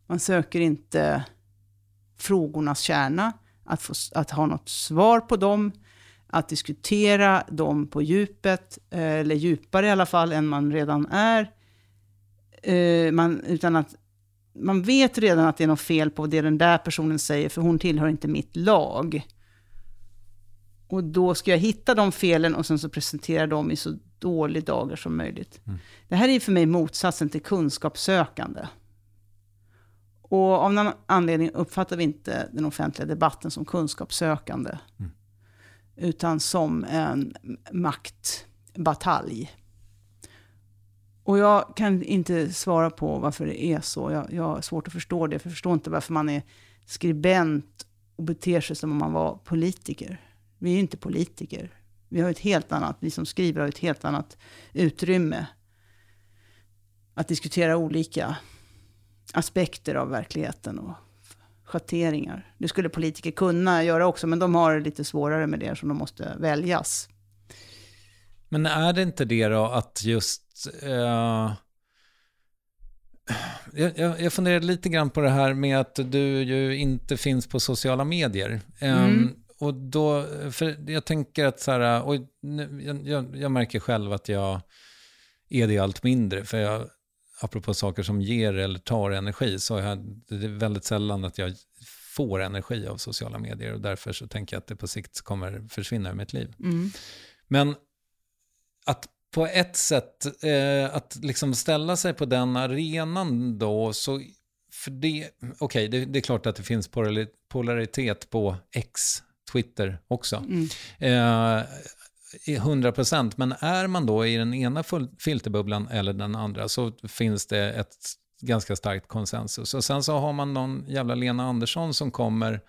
Man söker inte frågornas kärna, att, få, att ha något svar på dem, att diskutera dem på djupet, eh, eller djupare i alla fall än man redan är. Eh, man, utan att man vet redan att det är något fel på det den där personen säger, för hon tillhör inte mitt lag. Och då ska jag hitta de felen och sen så presentera dem i så dålig dagar som möjligt. Det här är för mig motsatsen till kunskapssökande. Och av någon anledning uppfattar vi inte den offentliga debatten som kunskapssökande. Utan som en maktbatalj. Och jag kan inte svara på varför det är så. Jag, jag har svårt att förstå det. För jag förstår inte varför man är skribent och beter sig som om man var politiker. Vi är ju inte politiker. Vi har ett helt annat, vi som skriver har ett helt annat utrymme att diskutera olika aspekter av verkligheten och schatteringar. Det skulle politiker kunna göra också, men de har det lite svårare med det som de måste väljas. Men är det inte det då att just eh, jag, jag, funderar lite grann på det här med att du ju inte finns på sociala medier. Ehm, Och då, för jag tänker att så här, och jag, jag, jag märker själv att jag är det allt mindre. För jag, apropå saker som ger eller tar energi, så jag, det är väldigt sällan att jag får energi av sociala medier. Och därför så tänker jag att det på sikt kommer försvinna ur mitt liv. Men att på ett sätt, eh, att liksom ställa sig på den arenan då, så för det, okej, det, det är klart att det finns polari- polaritet på X, Twitter också. Eh, i 100 procent, men är man då i den ena fil- filterbubblan eller den andra så finns det ett ganska starkt konsensus. Och sen så har man någon jävla Lena Andersson som kommer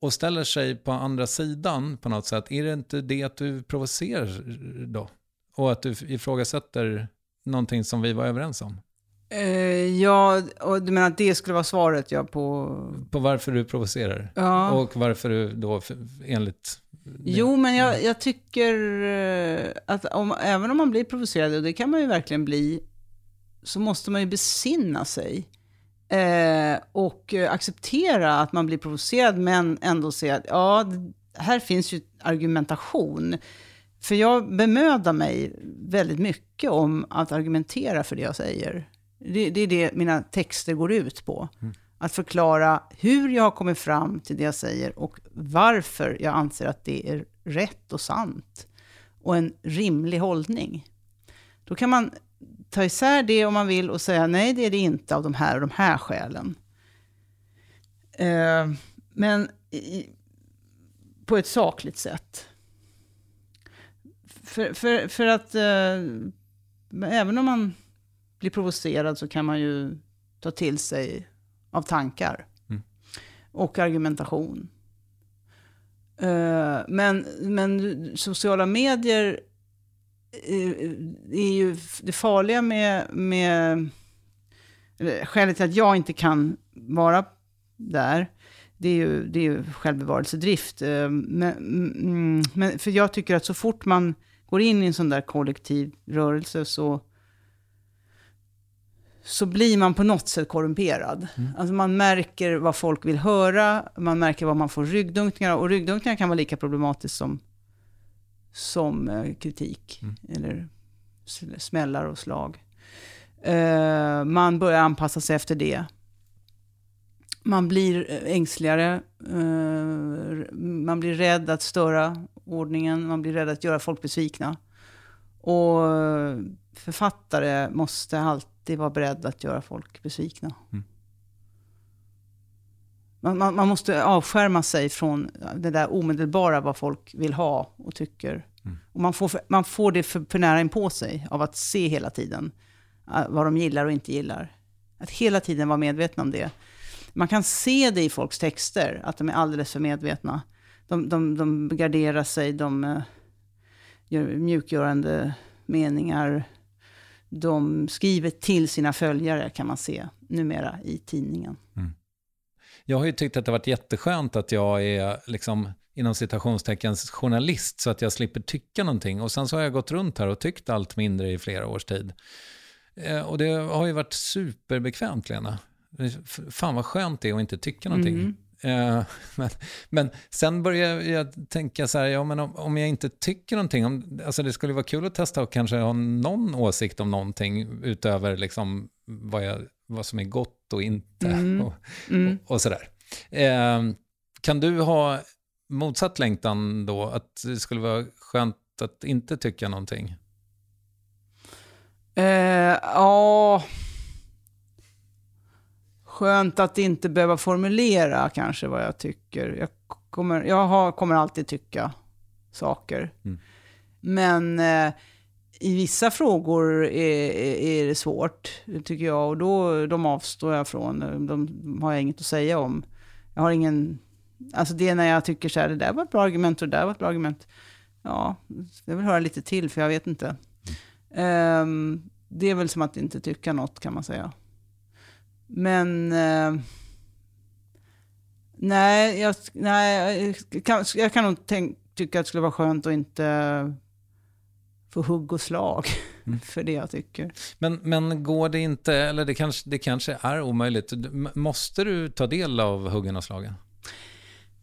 och ställer sig på andra sidan på något sätt. Är det inte det att du provocerar då? Och att du ifrågasätter någonting som vi var överens om? Eh, ja, och du menar att det skulle vara svaret ja, på... På varför du provocerar? Ja. Och varför du då enligt... Jo, men jag, jag tycker eh, att om, även om man blir provocerad, och det kan man ju verkligen bli, så måste man ju besinna sig. Eh, och acceptera att man blir provocerad, men ändå se att ja, här finns ju argumentation. För jag bemödar mig väldigt mycket om att argumentera för det jag säger. Det, det är det mina texter går ut på. Att förklara hur jag har kommit fram till det jag säger och varför jag anser att det är rätt och sant. Och en rimlig hållning. Då kan man ta isär det om man vill och säga nej, det är det inte av de här och de här skälen. Eh, men i, på ett sakligt sätt. För, för, för att eh, även om man blir provocerad så kan man ju ta till sig av tankar Mm. och argumentation. Eh, men, men sociala medier eh, är ju det farliga med, med skälet till att jag inte kan vara där, det är ju, det är ju självbevarelsedrift. Eh, Men, mm, men för jag tycker att så fort man går in i en sån där kollektiv rörelse så, så blir man på något sätt korrumperad. Alltså man märker vad folk vill höra, man märker vad man får ryggdunkningar. Och ryggdunkningar kan vara lika problematiskt som, som eh, kritik. Eller s- smällar och slag. Eh, man börjar anpassa sig efter det. Man blir ängsligare. eh, man blir rädd att störa ordningen. Man blir rädd att göra folk besvikna. Och författare måste alltid vara beredd att göra folk besvikna. Mm. Man, man, man måste avskärma sig från det där omedelbara vad folk vill ha och tycker. Mm. Och man får, man får det för, för nära in på sig av att se hela tiden eh, vad de gillar och inte gillar. Att hela tiden vara medveten om det. Man kan se det i folks texter, att de är alldeles för medvetna. De, de, de garderar sig, de eh, gör mjukgörande meningar. De skriver till sina följare, kan man se numera i tidningen. Mm. Jag har ju tyckt att det har varit jätteskönt att jag är liksom inom citationstecken journalist så att jag slipper tycka någonting. Och sen så har jag gått runt här och tyckt allt mindre i flera års tid. Eh, och det har ju varit superbekvämt, Lena. Fan vad skönt det är att inte tycka någonting. Mm. Eh, men, men sen börjar jag tänka så här, ja men om, om jag inte tycker någonting, om, alltså det skulle vara kul att testa och kanske ha någon åsikt om någonting utöver liksom vad, jag, vad som är gott och inte. Mm. Och, Mm. och, och sådär. Eh, kan du ha motsatt längtan då, att det skulle vara skönt att inte tycka någonting? Eh, ja... Skönt att inte behöva formulera kanske vad jag tycker. Jag kommer, jag har, kommer alltid tycka saker. Mm. Men eh, i vissa frågor är, är, det svårt, tycker jag. Och då, de avstår jag från. De har jag inget att säga om. Jag har ingen... Alltså det är när jag tycker så här, det där var ett bra argument och det där var ett bra argument. Ja, jag vill höra lite till för jag vet inte. Ehm, det är väl som att inte tycka något kan man säga. Men... eh, nej, jag, nej jag, kan, jag kan nog tänk, tycka att det skulle vara skönt att inte få hugg och slag för det jag tycker. Men, men går det inte, eller det kanske, det kanske är omöjligt, måste du ta del av huggen och slagen?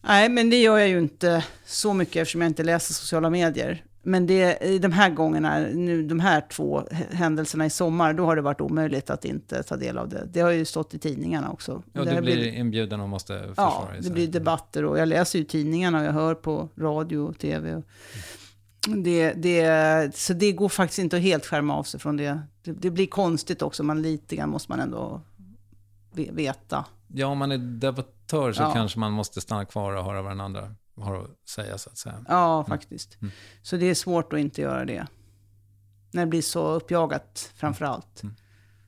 Nej, men det gör jag ju inte så mycket eftersom jag inte läser sociala medier. Men det, i de här gångerna, nu, de här två händelserna i sommar, då har det varit omöjligt att inte ta del av det. Det har ju stått i tidningarna också. Ja, det du blir blivit- inbjuden och måste Ja, försvara dig. det så blir debatter och jag läser ju tidningarna och jag hör på radio och tv. Och det, det, så det går faktiskt inte att helt skärma av sig från det. Det, det blir konstigt också, man lite grann måste man ändå ve- veta. Ja, om man är debattör så Ja. kanske man måste stanna kvar och höra vad den andra har att säga, så att säga. Ja, faktiskt. Mm. Så det är svårt att inte göra det. När det blir så uppjagat, framför allt. Mm.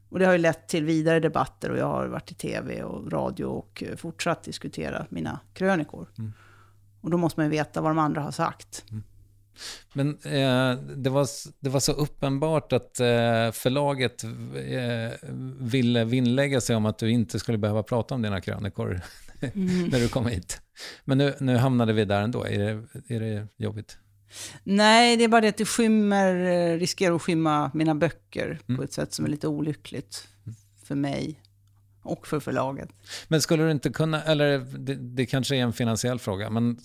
Och det har ju lett till vidare debatter och jag har varit i tv och radio och eh, fortsatt diskutera mina krönikor. Mm. Och då måste man ju veta vad de andra har sagt. Men eh, det, var, det var så uppenbart att eh, förlaget eh, ville vinnlägga sig om att du inte skulle behöva prata om dina krönikor när du kom hit. Men nu, nu hamnade vi där ändå. Är det, är det jobbigt? Nej, det är bara det att det skymmer, eh, riskerar att skymma mina böcker Mm. på ett sätt som är lite olyckligt för mig och för förlaget. Men skulle du inte kunna, eller det, det kanske är en finansiell fråga, men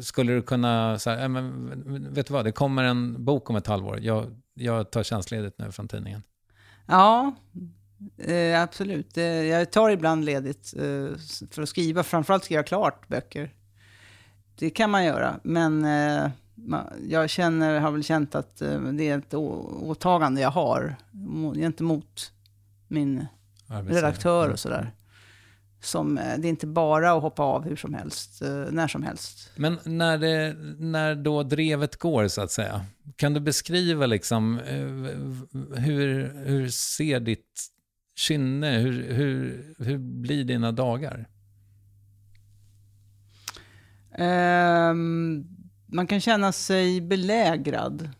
skulle du kunna säga, äh, men vet du vad, det kommer en bok om ett halvår, jag, jag tar tjänstledigt nu från tidningen. Ja, eh, absolut. Eh, jag tar ibland ledigt eh, för att skriva, framförallt skriva klart böcker. Det kan man göra, men eh, jag känner, har väl känt att eh, det är ett åtagande jag har gentemot min redaktör och sådär. Som, eh, det är inte bara att hoppa av hur som helst, när som helst. Men när, det, när då drevet går, så att säga, kan du beskriva liksom hur, hur ser ditt kynne, hur, hur, hur blir dina dagar? Um, man kan känna sig belägrad.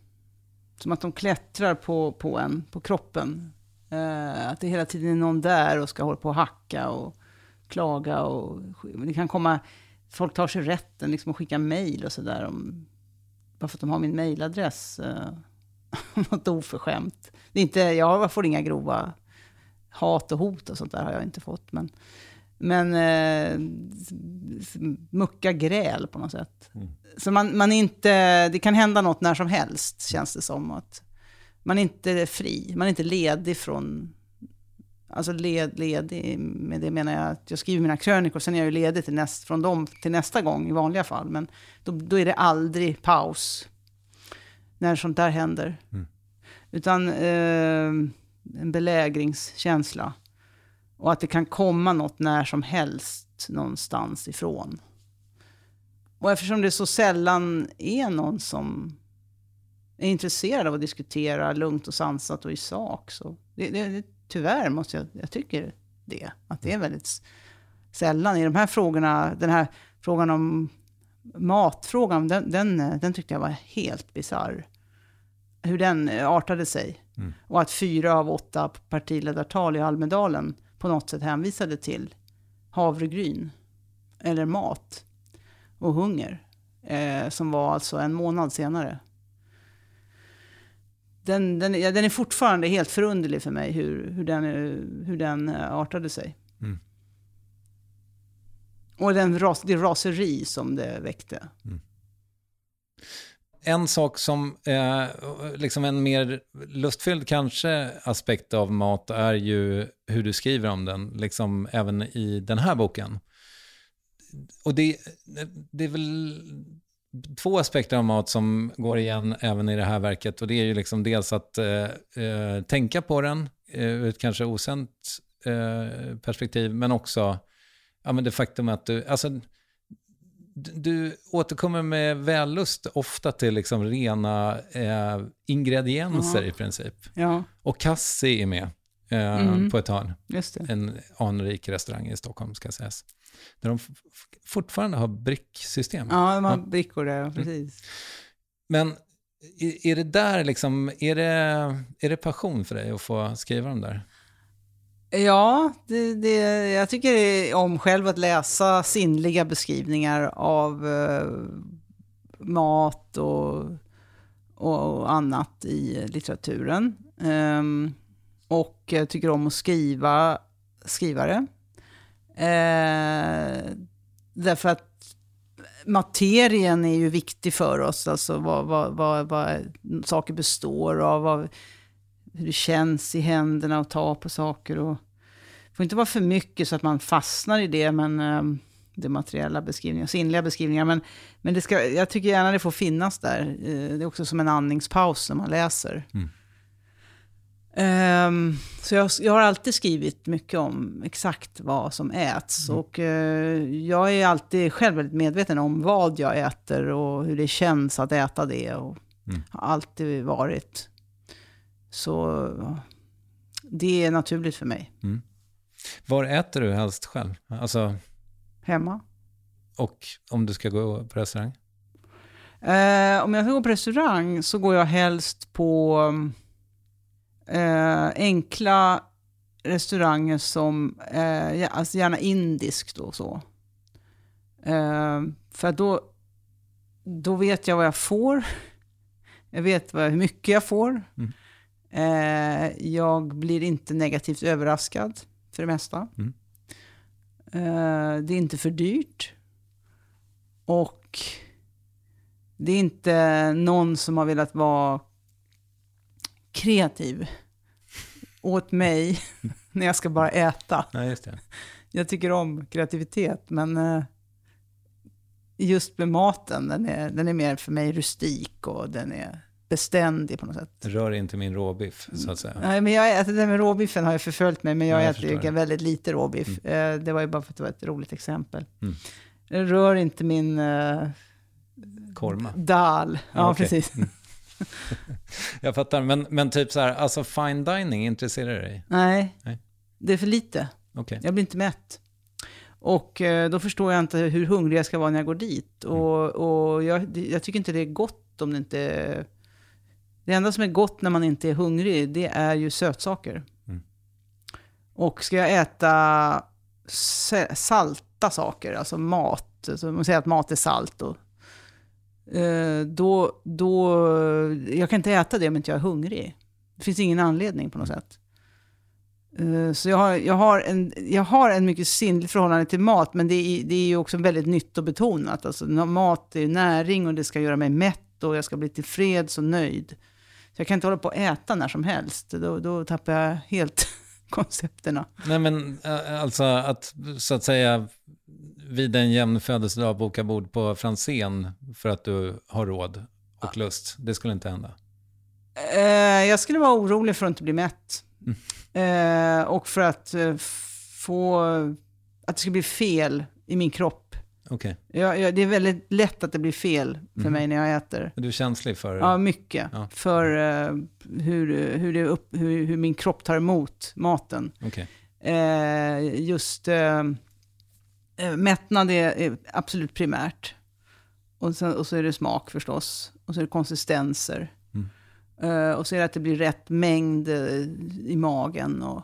Som att de klättrar på, på en, på kroppen. Uh, att det hela tiden är någon där och ska hålla på och hacka och klaga. Och, det kan komma, folk tar sig rätten liksom att skicka mejl och sådär. Bara för att de har min mejladress. Uh, något oförskämt. Det är inte, jag får inga grova hat och hot och sånt där har jag inte fått. Men, men eh, mucka gräl på något sätt. Mm. Så man, man inte, det kan hända något när som helst, känns det som. att Man är inte fri, man är inte ledig från... Alltså led, ledig, med det menar jag att jag skriver mina krönikor, sen är jag ju ledig till näst, från dem till nästa gång i vanliga fall. Men då, då är det aldrig paus när sånt där händer. Mm. Utan eh, en belägringskänsla. Och att det kan komma något när som helst någonstans ifrån. Och eftersom det så sällan är någon som är intresserad av att diskutera lugnt och sansat och i sak. Så det, det, tyvärr måste jag, jag tycker det. Att det är väldigt sällan i de här frågorna, den här frågan om matfrågan, den, den, den tyckte jag var helt bizarr. Hur den artade sig. Mm. Och att fyra av åtta partiledartal i Almedalen på något sätt hänvisade till havregryn, eller mat, och hunger, eh, som var alltså en månad senare. Den, den, ja, den är fortfarande helt förunderlig för mig hur, hur, den, hur den eh, artade sig. Mm. Och den ras, det raseri som det väckte. Mm. En sak som, eh, liksom en mer lustfylld kanske aspekt av mat är ju hur du skriver om den, liksom även i den här boken. Och det, det är väl två aspekter av mat som går igen även i det här verket. Och det är ju liksom dels att eh, eh tänka på den eh, ur ett kanske osänt eh, perspektiv, men också ja, men det faktum att du, alltså du återkommer med vällust ofta till liksom rena eh, ingredienser ja. i princip. Ja. Och Kassi är med eh, mm. på ett hörn. En anrik restaurang i Stockholm ska sägas. Där de fortfarande har bricksystem. Ja, de har ja. brickor där, mm. precis. Men är det där liksom, är det, är det passion för dig att få skriva de där? Ja, det, det, jag tycker om själv att läsa sinnliga beskrivningar av eh, mat och, och annat i litteraturen. Um, och jag tycker om att skriva skrivare. Eh, därför att materien är ju viktig för oss, alltså vad, vad, vad, vad saker består av. Vad, hur det känns i händerna att ta på saker. Och, det får inte vara för mycket så att man fastnar i det, men um, det materiella beskrivningar, sinnliga beskrivningar. Men, men det ska, jag tycker gärna det får finnas där. Uh, det är också som en andningspaus när man läser. Mm. Um, så jag, jag, har alltid skrivit mycket om exakt vad som äts. Mm. Och uh, jag är alltid själv väldigt medveten om vad jag äter och hur det känns att äta det. Och mm. har alltid varit. Så det är naturligt för mig. Mm. Var äter du helst själv? Alltså... Hemma. Och om du ska gå på restaurang? Eh, om jag ska gå på restaurang så går jag helst på eh, enkla restauranger som, eh, alltså gärna indiskt och så. Eh, för då, då vet jag vad jag får. Jag vet vad, hur mycket jag får. Mm. Eh, jag blir inte negativt överraskad för det mesta. Mm. Eh, det är inte för dyrt. Och det är inte någon som har velat vara kreativ åt mig när jag ska bara äta. Ja, just det. Jag tycker om kreativitet, men eh, just med maten. Den är, den är mer för mig rustik och den är beständig på något sätt. Rör inte min råbiff, så att säga. Nej, men jag, alltså, det med råbiffen har ju förföljt mig, men jag, Ja, jag äter det. väldigt lite råbiff. Eh, det var ju bara för att det var ett roligt exempel. Mm. Det rör inte min uh, Korma. dal. Ja, okej. precis. Jag fattar, men, men typ så här, alltså fine dining intresserar dig? Nej, Nej. det är för lite. Okej. Jag blir inte mätt. Och eh, då förstår jag inte hur hungrig jag ska vara när jag går dit. Mm. Och, och jag, jag tycker inte det är gott om det inte... Det enda som är gott när man inte är hungrig, det är ju sötsaker. Mm. Och ska jag äta sa- salta saker, alltså mat, alltså man säger att mat är salt, och, eh, då, då... Jag kan inte äta det om inte jag är hungrig. Det finns ingen anledning på något sätt. Eh, Så jag har, jag, har en, jag har en mycket sinnligt förhållande till mat, men det är, det är ju också väldigt nyttobetonat. Alltså, mat är ju näring och det ska göra mig mätt och jag ska bli tillfreds och nöjd. Så jag kan inte hålla på att äta när som helst. Då, då tappar jag helt koncepterna. Nej men alltså att så att säga vid en jämn födelsedag boka bord på Franzén för att du har råd och lust. Det skulle inte hända. Eh, jag skulle vara orolig för att inte bli mätt. Eh, och för att eh, få... Att det ska bli fel i min kropp. Okej. Jag, jag, det är väldigt lätt att det blir fel för mig när jag äter. Är du känslig för... Ja, mycket. Ja. För eh, hur, hur, det upp, hur, hur min kropp tar emot maten. Okej. Eh, just eh, eh, mättnad är, är absolut primärt. Och, sen, och så är det smak förstås. Och så är det konsistenser. Mm. Eh, och så är det att det blir rätt mängd eh, i magen. Och,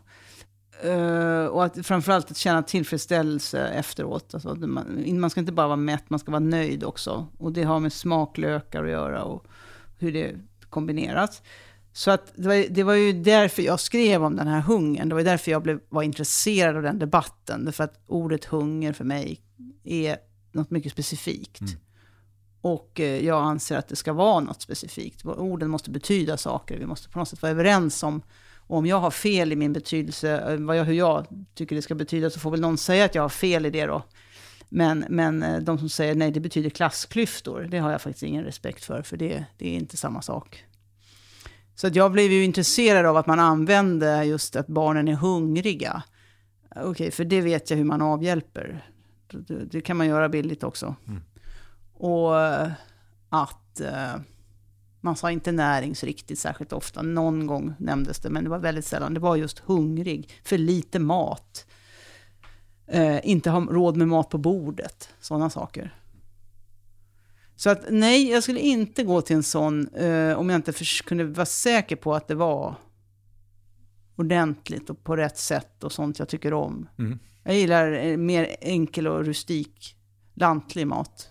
eh, och att, framförallt att känna tillfredsställelse efteråt. Alltså, man, man ska inte bara vara mätt, man ska vara nöjd också. Och det har med smaklökar att göra och hur det kombineras. Så att det, var, det var ju därför jag skrev om den här hungern. Det var därför jag blev, var intresserad av den debatten. Därför att ordet hunger för mig är något mycket specifikt. Och eh, jag anser att det ska vara något specifikt. Orden måste betyda saker. Vi måste på något sätt vara överens om. Och om jag har fel i min betydelse, eh, vad jag, hur jag tycker det ska betyda, så får väl någon säga att jag har fel i det då. Men, men eh, de som säger nej, det betyder klassklyftor, det har jag faktiskt ingen respekt för, för det, det är inte samma sak. Så att jag blev ju intresserad av att man använde just att barnen är hungriga. Okej, för det vet jag hur man avhjälper. Det, det kan man göra billigt också. Och eh, att man sa inte näringsriktigt särskilt ofta. Någon gång nämndes det, men det var väldigt sällan. Det var just hungrig, för lite mat. Eh, inte ha råd med mat på bordet, sådana saker. Så att nej, jag skulle inte gå till en sån eh, om jag inte förs- kunde vara säker på att det var ordentligt och på rätt sätt och sånt jag tycker om. Mm. Jag gillar eh, mer enkel och rustik, lantlig mat.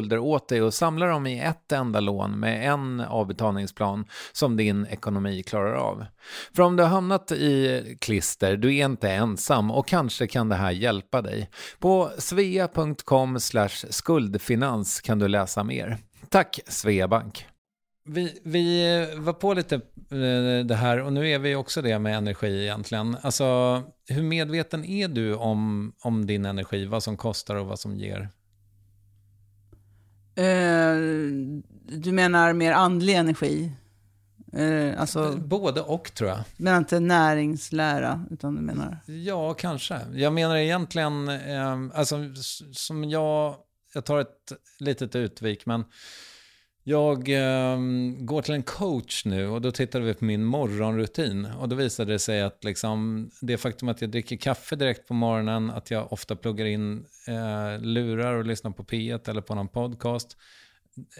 åt dig och samla dem i ett enda lån med en avbetalningsplan som din ekonomi klarar av. För om du har hamnat i klister, du är inte ensam och kanske kan det här hjälpa dig. På svea.com skuldfinans kan du läsa mer. Tack Sveabank! Vi, vi var på lite eh, det här och nu är vi också det med energi egentligen. Alltså, hur medveten är du om, om din energi, vad som kostar och vad som ger? Eh, du menar mer andlig energi? Eh, alltså, Både och tror jag. du menar inte näringslära, utan du menar... Ja, kanske. Jag menar egentligen, eh, alltså som jag, jag tar ett litet utvik, men jag eh, går till en coach nu och då tittade vi på min morgonrutin och då visade det sig att liksom, det faktum att jag dricker kaffe direkt på morgonen, att jag ofta pluggar in eh, lurar och lyssnar på P1 eller på någon podcast,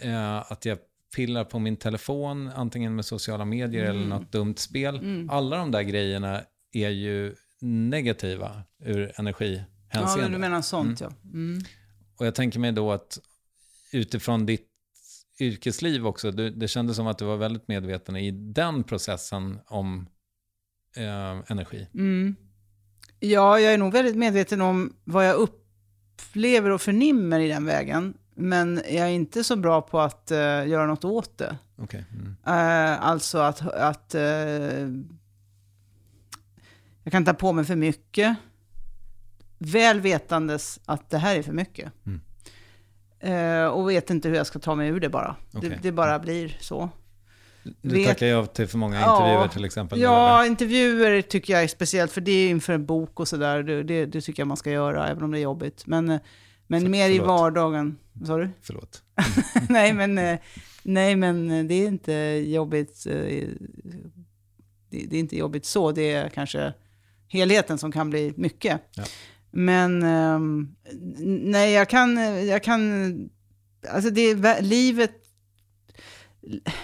eh, att jag pillar på min telefon, antingen med sociala medier eller något dumt spel. Alla de där grejerna är ju negativa ur energihänseende. Ja, du menar sånt ja. Mm. Och jag tänker mig då att utifrån ditt yrkesliv också, du, det kändes som att du var väldigt medveten i den processen om eh, energi. Mm. Ja, jag är nog väldigt medveten om vad jag upplever och förnimmer i den vägen. Men jag är inte så bra på att eh, göra något åt det. Okej. Mm. Eh, alltså att, att eh, jag kan ta på mig för mycket. Väl vetandes att det här är för mycket. Mm. Eh, och vet inte hur jag ska ta mig ur det bara. Okej. Det, det bara blir så. Du Vet- tackar ja till för många Ja. intervjuer till exempel. Ja, eller? intervjuer tycker jag är speciellt, för det är inför en bok och sådär. Det, det, tycker jag man ska göra, även om det är jobbigt. Men, eh, men För- mer i förlåt. vardagen. Vad sa du? Förlåt. nej, men, eh, nej, men det är inte jobbigt. Det, det är inte jobbigt så. Det är kanske helheten som kan bli mycket. Ja. Men um, nej, jag kan, jag kan, alltså det livet,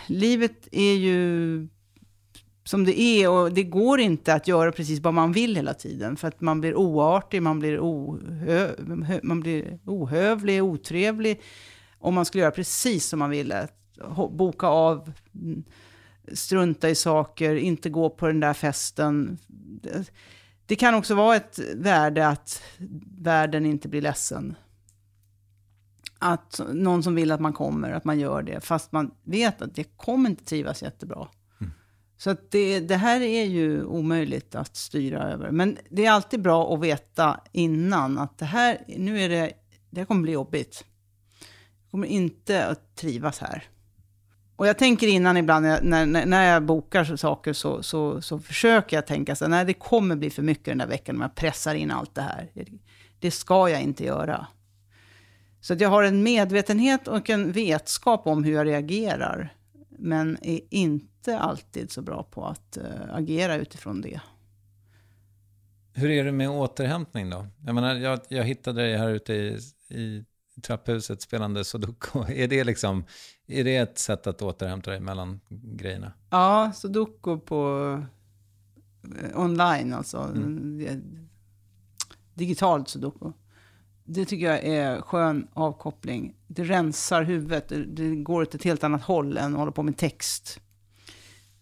livet är ju som det är och det går inte att göra precis vad man vill hela tiden. För att man blir oartig, man blir, ohö, man blir ohövlig, otrevlig. Om man skulle göra precis som man ville. Boka av, strunta i saker, inte gå på den där festen. Det, kan också vara ett värde att världen inte blir ledsen. Att någon som vill att man kommer, att man gör det. Fast man vet att det kommer inte trivas jättebra. Så att det, det här är ju omöjligt att styra över. Men det är alltid bra att veta innan att det här, nu är det, det här kommer bli jobbigt. Jag kommer inte att trivas här. Och jag tänker innan ibland när jag, när, när- jag bokar så saker så, så, så försöker jag tänka så nej det kommer bli för mycket den där veckan om jag pressar in allt det här. Det, ska jag inte göra. Så att jag har en medvetenhet och en vetskap om hur jag reagerar. Men är inte alltid så bra på att uh, agera utifrån det. Hur är det med återhämtning då? Jag menar, jag, jag hittade dig här ute i, i trapphuset spelande sudoku. Är det liksom, är det ett sätt att återhämta dig mellan grejerna? Ja, sudoku på eh, online alltså. Eh, Digitalt sudoku. Det tycker jag är skön avkoppling. Det rensar huvudet. Det, det går åt ett helt annat håll än att hålla på med text.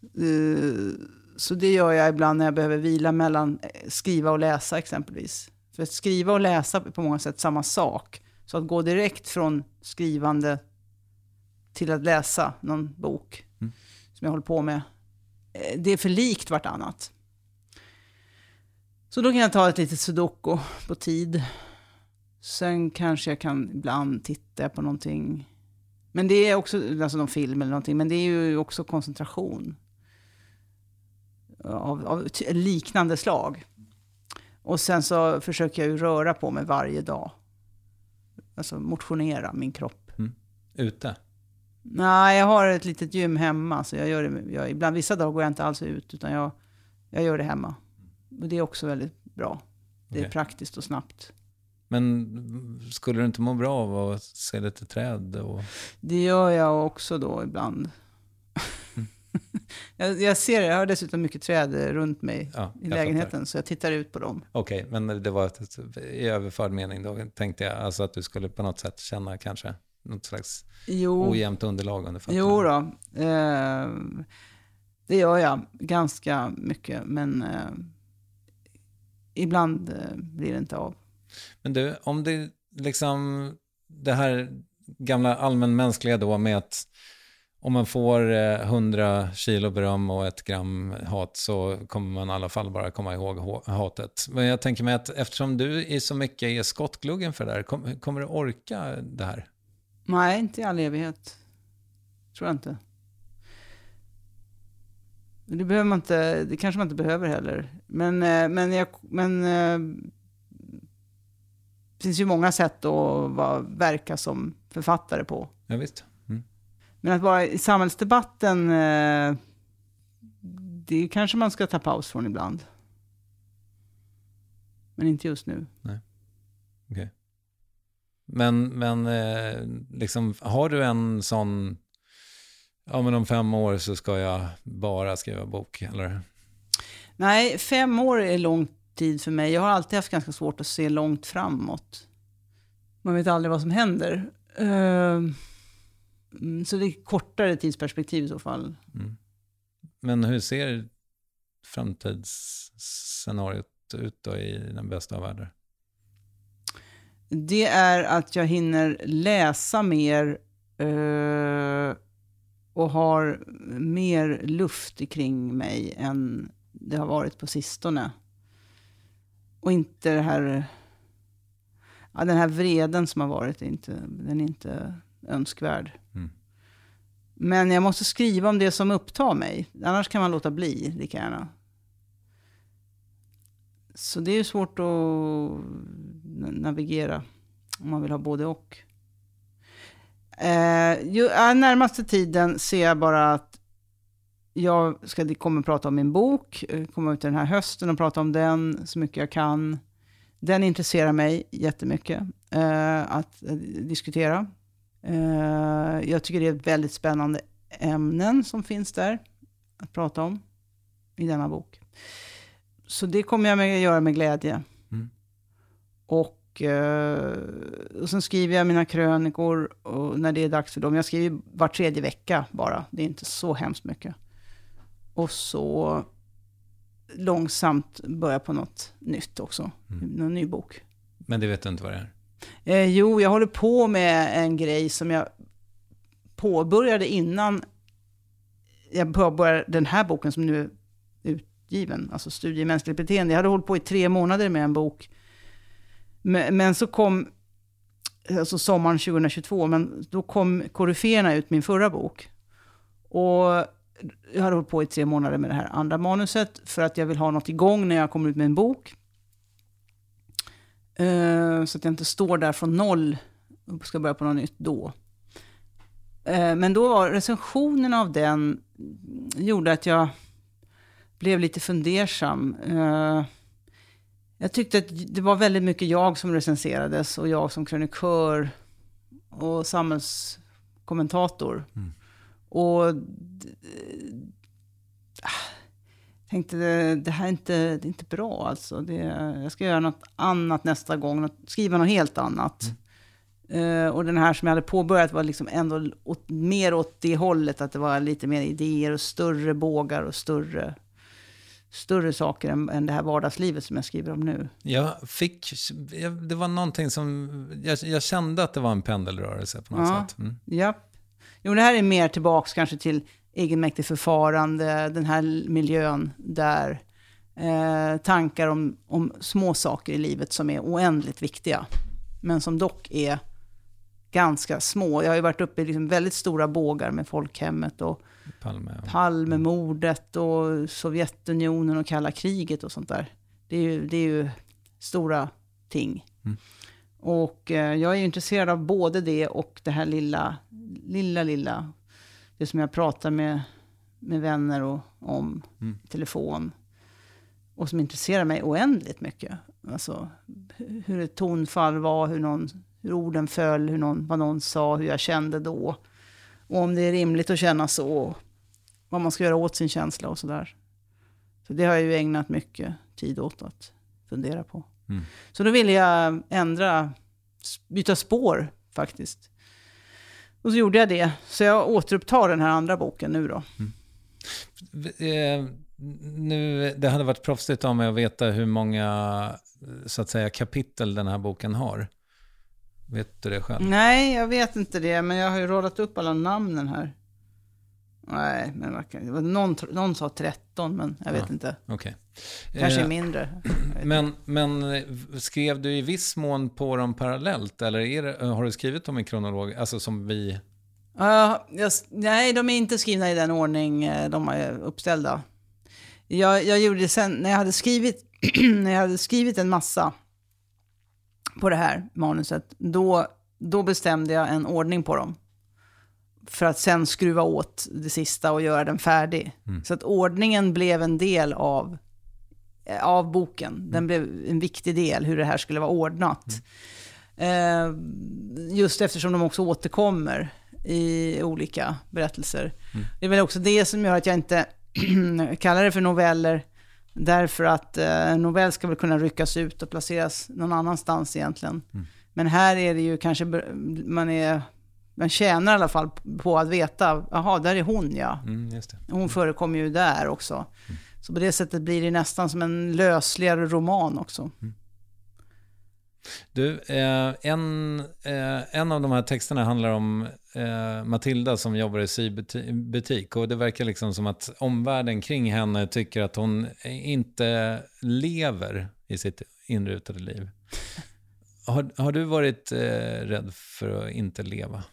Eh, Så det gör jag ibland när jag behöver vila mellan eh, skriva och läsa exempelvis. För att skriva och läsa är på många sätt samma sak. Så att gå direkt från skrivande till att läsa någon bok som jag håller på med. eh, Det är för likt vartannat. Så då kan jag ta ett litet sudoku på tid. Sen kanske jag kan ibland titta på någonting. Men det är också, alltså någon film eller någonting, men det är ju också koncentration. Av, av liknande slag. Och sen så försöker jag ju röra på mig varje dag. Alltså motionera min kropp. Mm. ute? Nej, jag har ett litet gym hemma. Så jag gör det, jag, ibland, vissa dagar går jag inte alls ut, utan jag, jag gör det hemma. Och det är också väldigt bra. Det är praktiskt och snabbt. Men skulle du inte må bra av att se lite träd? Och... Det gör jag också då ibland. Jag, jag ser det, jag har dessutom mycket träd runt mig Ja, i lägenheten, fattar. så jag tittar ut på dem. Okej, men det var ett, i överförd mening då tänkte jag. Alltså att du skulle på något sätt känna kanske något slags Jo, ojämnt underlag under fötterna. jo då. Eh, det gör jag ganska mycket, men eh, ibland eh, blir det inte av. Men du, om det liksom det här gamla allmänmänskliga då med att om man får eh, 100 kilo beröm och ett gram hat så kommer man i alla fall bara komma ihåg ha- hatet. Men jag tänker mig att eftersom du i så mycket är skottgluggen för det här, kom, kommer du orka det här? Nej, inte i all evighet. Tror jag inte. Det behöver man inte, det kanske man inte behöver heller. Men, eh, men, jag, men eh, det finns ju många sätt att verka som författare på. Ja, visst. Men att vara i samhällsdebatten, eh, det kanske man ska ta paus från ibland. Men inte just nu. Okej. Men, men eh, liksom, har du en sån, ja men om fem år så ska jag bara skriva bok, eller? Nej, fem år är lång tid för mig. Jag har alltid haft ganska svårt att se långt framåt. Man vet aldrig vad som händer. Ehm, mm, så det är kortare tidsperspektiv i så fall. Mm. Men hur ser framtidsscenariot ut då i den bästa av världar? Det är att jag hinner läsa mer eh, och har mer luft kring mig än det har varit på sistone. Och inte det här... Ja, den här vreden som har varit, inte, den är inte önskvärd. Mm. Men jag måste skriva om det som upptar mig. Annars kan man låta bli lika gärna. Så det är ju svårt att na- navigera om man vill ha både och. Eh, ju, närmaste tiden ser jag bara att jag ska, kommer prata om min bok, eh, komma ut den här hösten och prata om den så mycket jag kan. Den intresserar mig jättemycket eh, att eh, diskutera. Eh, jag tycker det är väldigt spännande ämnen som finns där att prata om i denna bok. Så det kommer jag med, göra med glädje. Mm. Och, eh, och sen skriver jag mina krönikor och när det är dags för dem. Jag skriver var tredje vecka bara. Det är inte så hemskt mycket. Och så långsamt börja på något nytt också. Mm. Någon ny bok. Men det vet du inte vad det är? Eh, jo, jag håller på med en grej som jag påbörjade innan jag påbörjade den här boken som nu är utgiven, alltså Studie i mänskligt beteende. Jag hade hållit på i tre månader med en bok. Men, men så kom, alltså sommaren 2022, men då kom Koryféerna ut, min förra bok. Och jag hade hållit på i tre månader med det här andra manuset för att jag vill ha något igång när jag kommer ut med en bok. Eh, så att jag inte står där från noll och ska börja på något nytt då. Eh, men då var recensionen av den gjorde att jag blev lite fundersam. Eh, jag tyckte att det var väldigt mycket jag som recenserades och jag som krönikör och samhällskommentator. Mm. Och ah, tänkte det, det här är inte, det är inte bra alltså. Det, jag ska göra något annat nästa gång, något, skriva något helt annat. Eh, och den här som jag hade påbörjat var liksom ändå åt, mer åt det hållet, att det var lite mer idéer och större bågar och större, större saker än, än det här vardagslivet som jag skriver om nu. Jag fick, jag, det var någonting som, jag, jag kände att det var en pendelrörelse på något Ja. sätt. Mm. Ja. Jo, det här är mer tillbaks kanske till egenmäktigt förfarande, den här miljön där eh, tankar om, om små saker i livet som är oändligt viktiga, men som dock är ganska små. Jag har ju varit uppe i liksom väldigt stora bågar med folkhemmet och Palme. Palmemordet och Sovjetunionen och kalla kriget och sånt där. Det är ju, det är ju stora ting. Mm. Och eh, jag är ju intresserad av både det och det här lilla lilla, lilla. Det som jag pratar med, med vänner och, om Mm. telefon. Och som intresserar mig oändligt mycket. Alltså hu- hur ett tonfall var, hur, någon, hur orden föll, hur någon, vad någon sa, hur jag kände då. Och om det är rimligt att känna så. Vad man ska göra åt sin känsla och sådär. Så det har jag ju ägnat mycket tid åt att fundera på. Mm. Så då ville jag ändra, byta spår faktiskt. Och så gjorde jag det. Så jag återupptar den här andra boken nu då. Eh, nu, det hade varit proffsigt av mig att veta hur många så att säga, kapitel den här boken har. Vet du det själv? Nej, jag vet inte det, men jag har ju radat upp alla namnen här. Nej, men var någon, någon sa 13, men jag vet Ja. inte. Okej. Kanske Eh, mindre. Men, men eh, skrev du i viss mån på dem parallellt eller det, har du skrivit dem i kronolog, alltså som vi? Ja, jag, nej, de är inte skrivna i den ordning eh, de är uppställda. Jag, jag gjorde sen, när jag hade skrivit, när jag hade skrivit en massa på det här manuset, då, då bestämde jag en ordning på dem. För att sen skruva åt det sista och göra den färdig. Så att ordningen blev en del av, av boken. Den blev en viktig del, hur det här skulle vara ordnat. Eh, just eftersom de också återkommer i olika berättelser. Det är väl också det som gör att jag inte kallar det för noveller. Därför att eh, novell ska väl kunna ryckas ut och placeras någon annanstans egentligen. Men här är det ju kanske, man, är, man tjänar i alla fall på att veta, jaha, där är hon ja. Mm. Hon förekommer ju där också. Så på det sättet blir det nästan som en lösligare roman också. Du, eh, en, eh, en av de här texterna handlar om eh, Matilda som jobbar i sybutik och det verkar liksom som att omvärlden kring henne tycker att hon inte lever i sitt inrutade liv. Har, har du varit eh, rädd för att inte leva?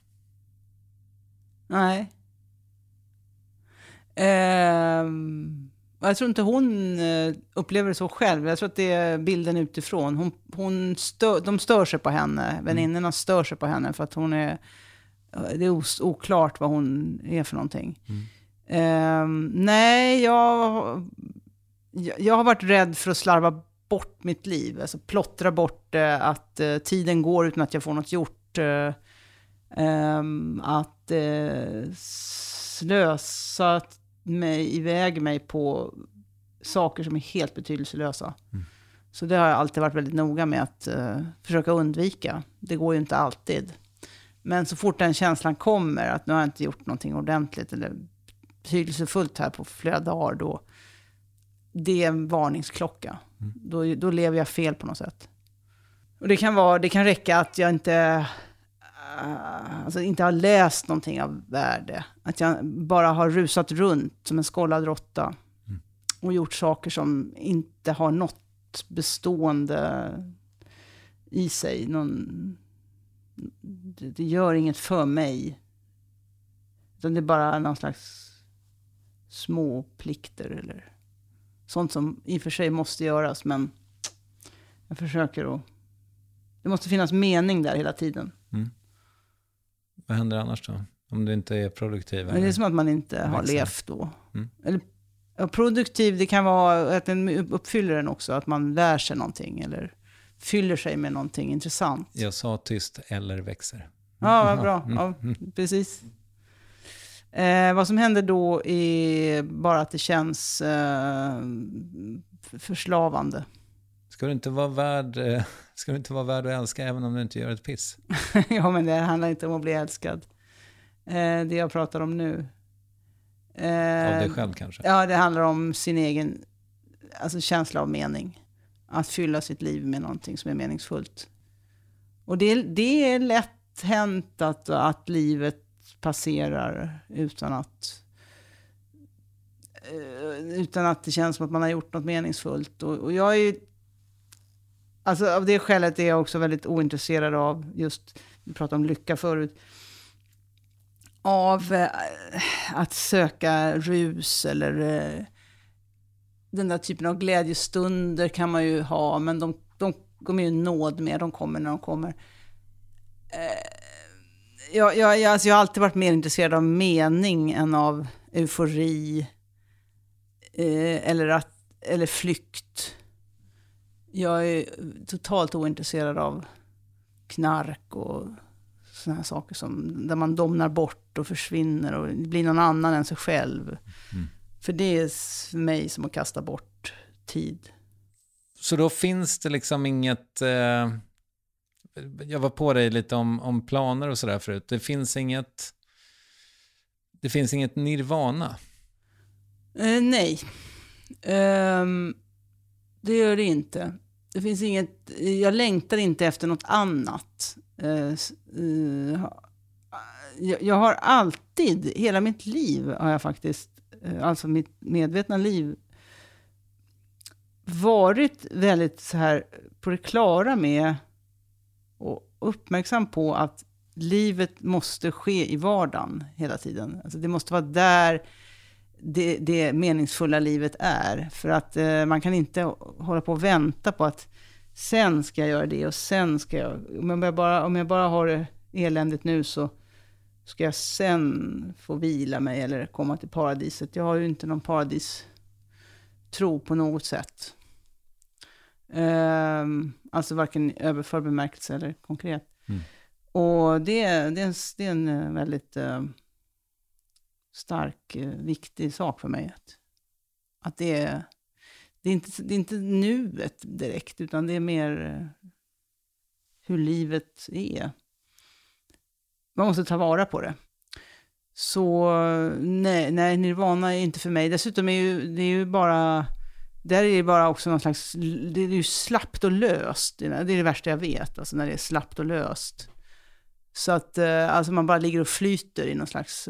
Nej. Ehm, jag tror inte hon eh, upplever det så själv. Jag tror att det är bilden utifrån. Hon, hon stör, de stör sig på henne. Väninnorna stör sig på henne för att hon är... Det är oklart vad hon är för någonting. Ehm, nej, jag, jag, har varit rädd för att slarva bort mitt liv. Alltså plottra bort det, att eh, tiden går utan att jag får något gjort. eh, ehm, att eh, slösa mig, iväg mig på saker som är helt betydelselösa. Så det har jag alltid varit väldigt noga med att eh, försöka undvika. Det går ju inte alltid. Men så fort den känslan kommer, att nu har jag inte gjort någonting ordentligt eller betydelsefullt här på flera dagar, då det är en varningsklocka. Då, då lever jag fel på något sätt. Och det kan, vara, det kan räcka att jag inte, alltså inte har läst någonting av värde. Att jag bara har rusat runt som en skållad råtta. Och gjort saker som inte har något bestående i sig. Någon, det, det gör inget för mig. Utan det är bara någon slags små plikter eller sånt som i och för sig måste göras. Men jag försöker att... Det måste finnas mening där hela tiden. Vad händer annars då? Om du inte är produktiv? Men det är som att man inte har Växer. levt då. Mm. Eller, produktiv, det kan vara att den uppfyller den också. Att man lär sig någonting eller fyller sig med någonting intressant. Jag sa tyst eller växer. Ja, vad bra. Ja, precis. Eh, vad som händer då är bara att det känns eh, förslavande. Ska du inte vara värd, eh, ska du inte vara värd att älska även om du inte gör ett piss? ja, men det handlar inte om att bli älskad. Eh, det jag pratar om nu. Eh, Av dig själv kanske? Ja, det handlar om sin egen alltså känsla av mening. Att fylla sitt liv med någonting som är meningsfullt. Och det, det är lätt hänt att, att livet passerar utan att eh, utan att det känns som att man har gjort något meningsfullt. Och, och jag är ju... Alltså av det skälet är jag också väldigt ointresserad av just, vi pratade om lycka förut, av eh, att söka rus eller eh, den där typen av glädjestunder kan man ju ha, men de, de kommer ju nåd med, de kommer när de kommer. Eh, Jag, jag, jag, alltså jag har alltid varit mer intresserad av mening än av eufori eh, eller, att, eller flykt. Jag är totalt ointresserad av knark och sådana här saker som, där man domnar bort och försvinner och blir någon annan än sig själv. Mm. För det är för mig som att kasta bort tid. Så då finns det liksom inget... Eh, jag var på dig lite om, om planer och sådär förut. Det finns inget... Det finns inget nirvana? Eh, nej. Um, det gör det inte. Det finns inget... Jag längtar inte efter något annat. Uh, uh, jag, har alltid, hela mitt liv har jag faktiskt, uh, alltså mitt medvetna liv, varit väldigt så här på det klara med och uppmärksam på att livet måste ske i vardagen hela tiden. Alltså det måste vara där det, det meningsfulla livet är. För att eh, man kan inte hålla på och vänta på att sen ska jag göra det och sen ska jag... Om jag bara, om jag bara har det eländigt nu så ska jag sen få vila mig eller komma till paradiset. Jag har ju inte någon paradis tro på något sätt. Um, alltså varken överför bemärkelse eller konkret. Mm. Och det, det, är en, det är en väldigt uh, stark, eh, viktig sak för mig. Att, att det, är, det, är inte, det är inte nuet direkt, utan det är mer eh, hur livet är. Man måste ta vara på det. Så nej, nej, nirvana är inte för mig. Dessutom är ju, det är ju bara, där är det bara också någon slags, det är ju slappt och löst. Det är det värsta jag vet, alltså när det är slappt och löst. Så att eh, alltså man bara ligger och flyter i någon slags,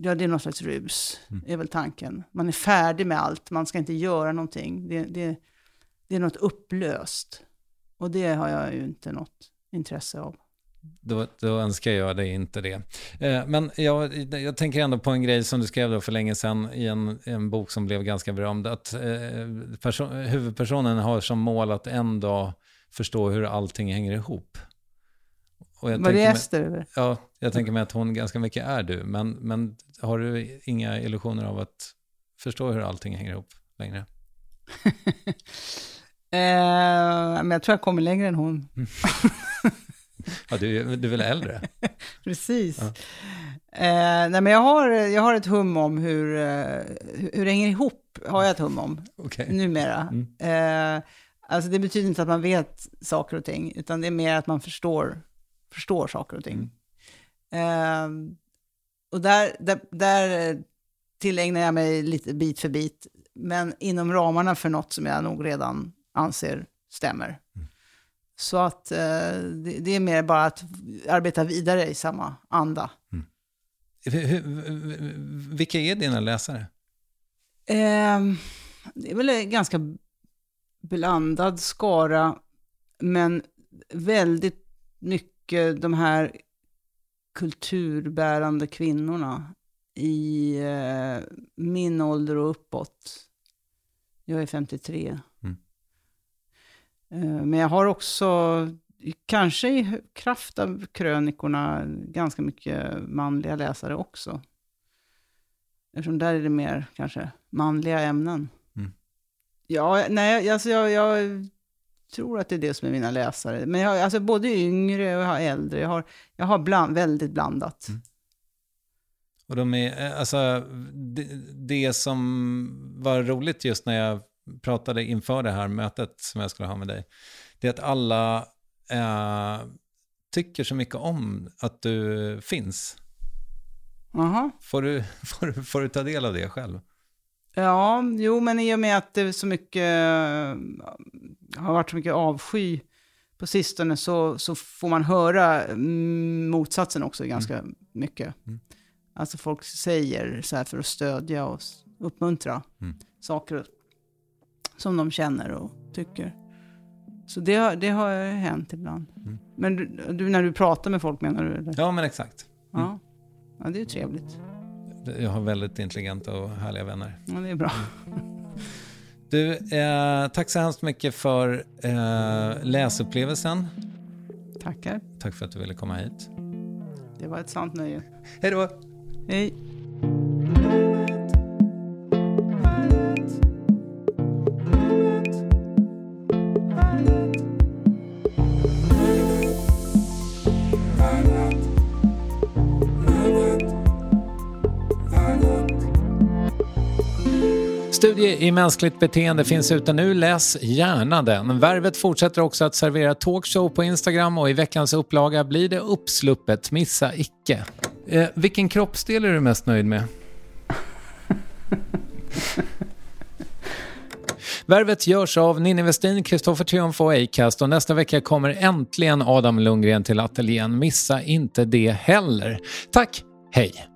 ja det är någon slags rus, mm. är väl tanken. Man är färdig med allt, man ska inte göra någonting. Det, det, det är något upplöst. Och det har jag ju inte något intresse av då, då önskar jag dig inte det. Eh, men jag, jag tänker ändå på en grej som du skrev för länge sedan i en, en bok som blev ganska berömd. Att eh, person, huvudpersonen har som mål att en dag förstå hur allting hänger ihop. Och jag Var det Ester? Ja, jag tänker mig att hon ganska mycket är du. Men, men har du inga illusioner av att förstå hur allting hänger ihop längre? eh, men jag tror jag kommer längre än hon. Ja, du, du är väl äldre? Precis. Ja. Eh, nej, men jag har, jag har ett hum om hur, uh, hur det hänger ihop, har jag ett hum om, okay. numera. Mm. Eh, alltså det betyder inte att man vet saker och ting, utan det är mer att man förstår, förstår saker och ting. Mm. Eh, och där, där, där tillägnar jag mig lite bit för bit, men inom ramarna för något som jag nog redan anser stämmer. Mm. Så att eh, det, det, är mer bara att arbeta vidare i samma anda. Mm. Vilka är dina läsare? Eh, det är väl en ganska blandad skara, men väldigt mycket de här kulturbärande kvinnorna i eh, min ålder och uppåt. Jag är 53. Eh, men jag har också, kanske i kraft av krönikorna, ganska mycket manliga läsare också. Eftersom där är det mer kanske manliga ämnen. Mm. Ja, nej, alltså jag, jag, tror att det är det som är mina läsare. Men jag har alltså både yngre och jag har äldre. Jag har, jag har bland, väldigt blandat. Mm. Och de är, eh, alltså, det, det som var roligt just när jag pratade inför det här mötet som jag skulle ha med dig, det är att alla eh, tycker så mycket om att du finns. Aha. Får, du, får, får du ta del av det själv? Ja, jo, men i och med att det är så mycket, har varit så mycket avsky på sistone så, så får man höra motsatsen också ganska mm. mycket. Mm. Alltså folk säger så här för att stödja och uppmuntra mm. saker som de känner och tycker. Så det, det har hänt ibland. Mm. Men du, du, när du pratar med folk menar du? Eller? Ja, men exakt. Mm. Ja. ja, det är ju trevligt. Jag har väldigt intelligenta och härliga vänner. Ja, det är bra. Du, eh, tack så hemskt mycket för eh, läsupplevelsen. Tackar. Tack för att du ville komma hit. Det var ett sant nöje. Hej då! Hej. Studie i mänskligt beteende finns ute nu. Läs gärna den. Värvet fortsätter också att servera talkshow på Instagram och i veckans upplaga blir det uppsluppet. Missa icke. Eh, vilken kroppsdel är du mest nöjd med? Värvet görs av Ninni Westin, Kristoffer Triumf och Acast och nästa vecka kommer äntligen Adam Lundgren till ateljén. Missa inte det heller. Tack, hej!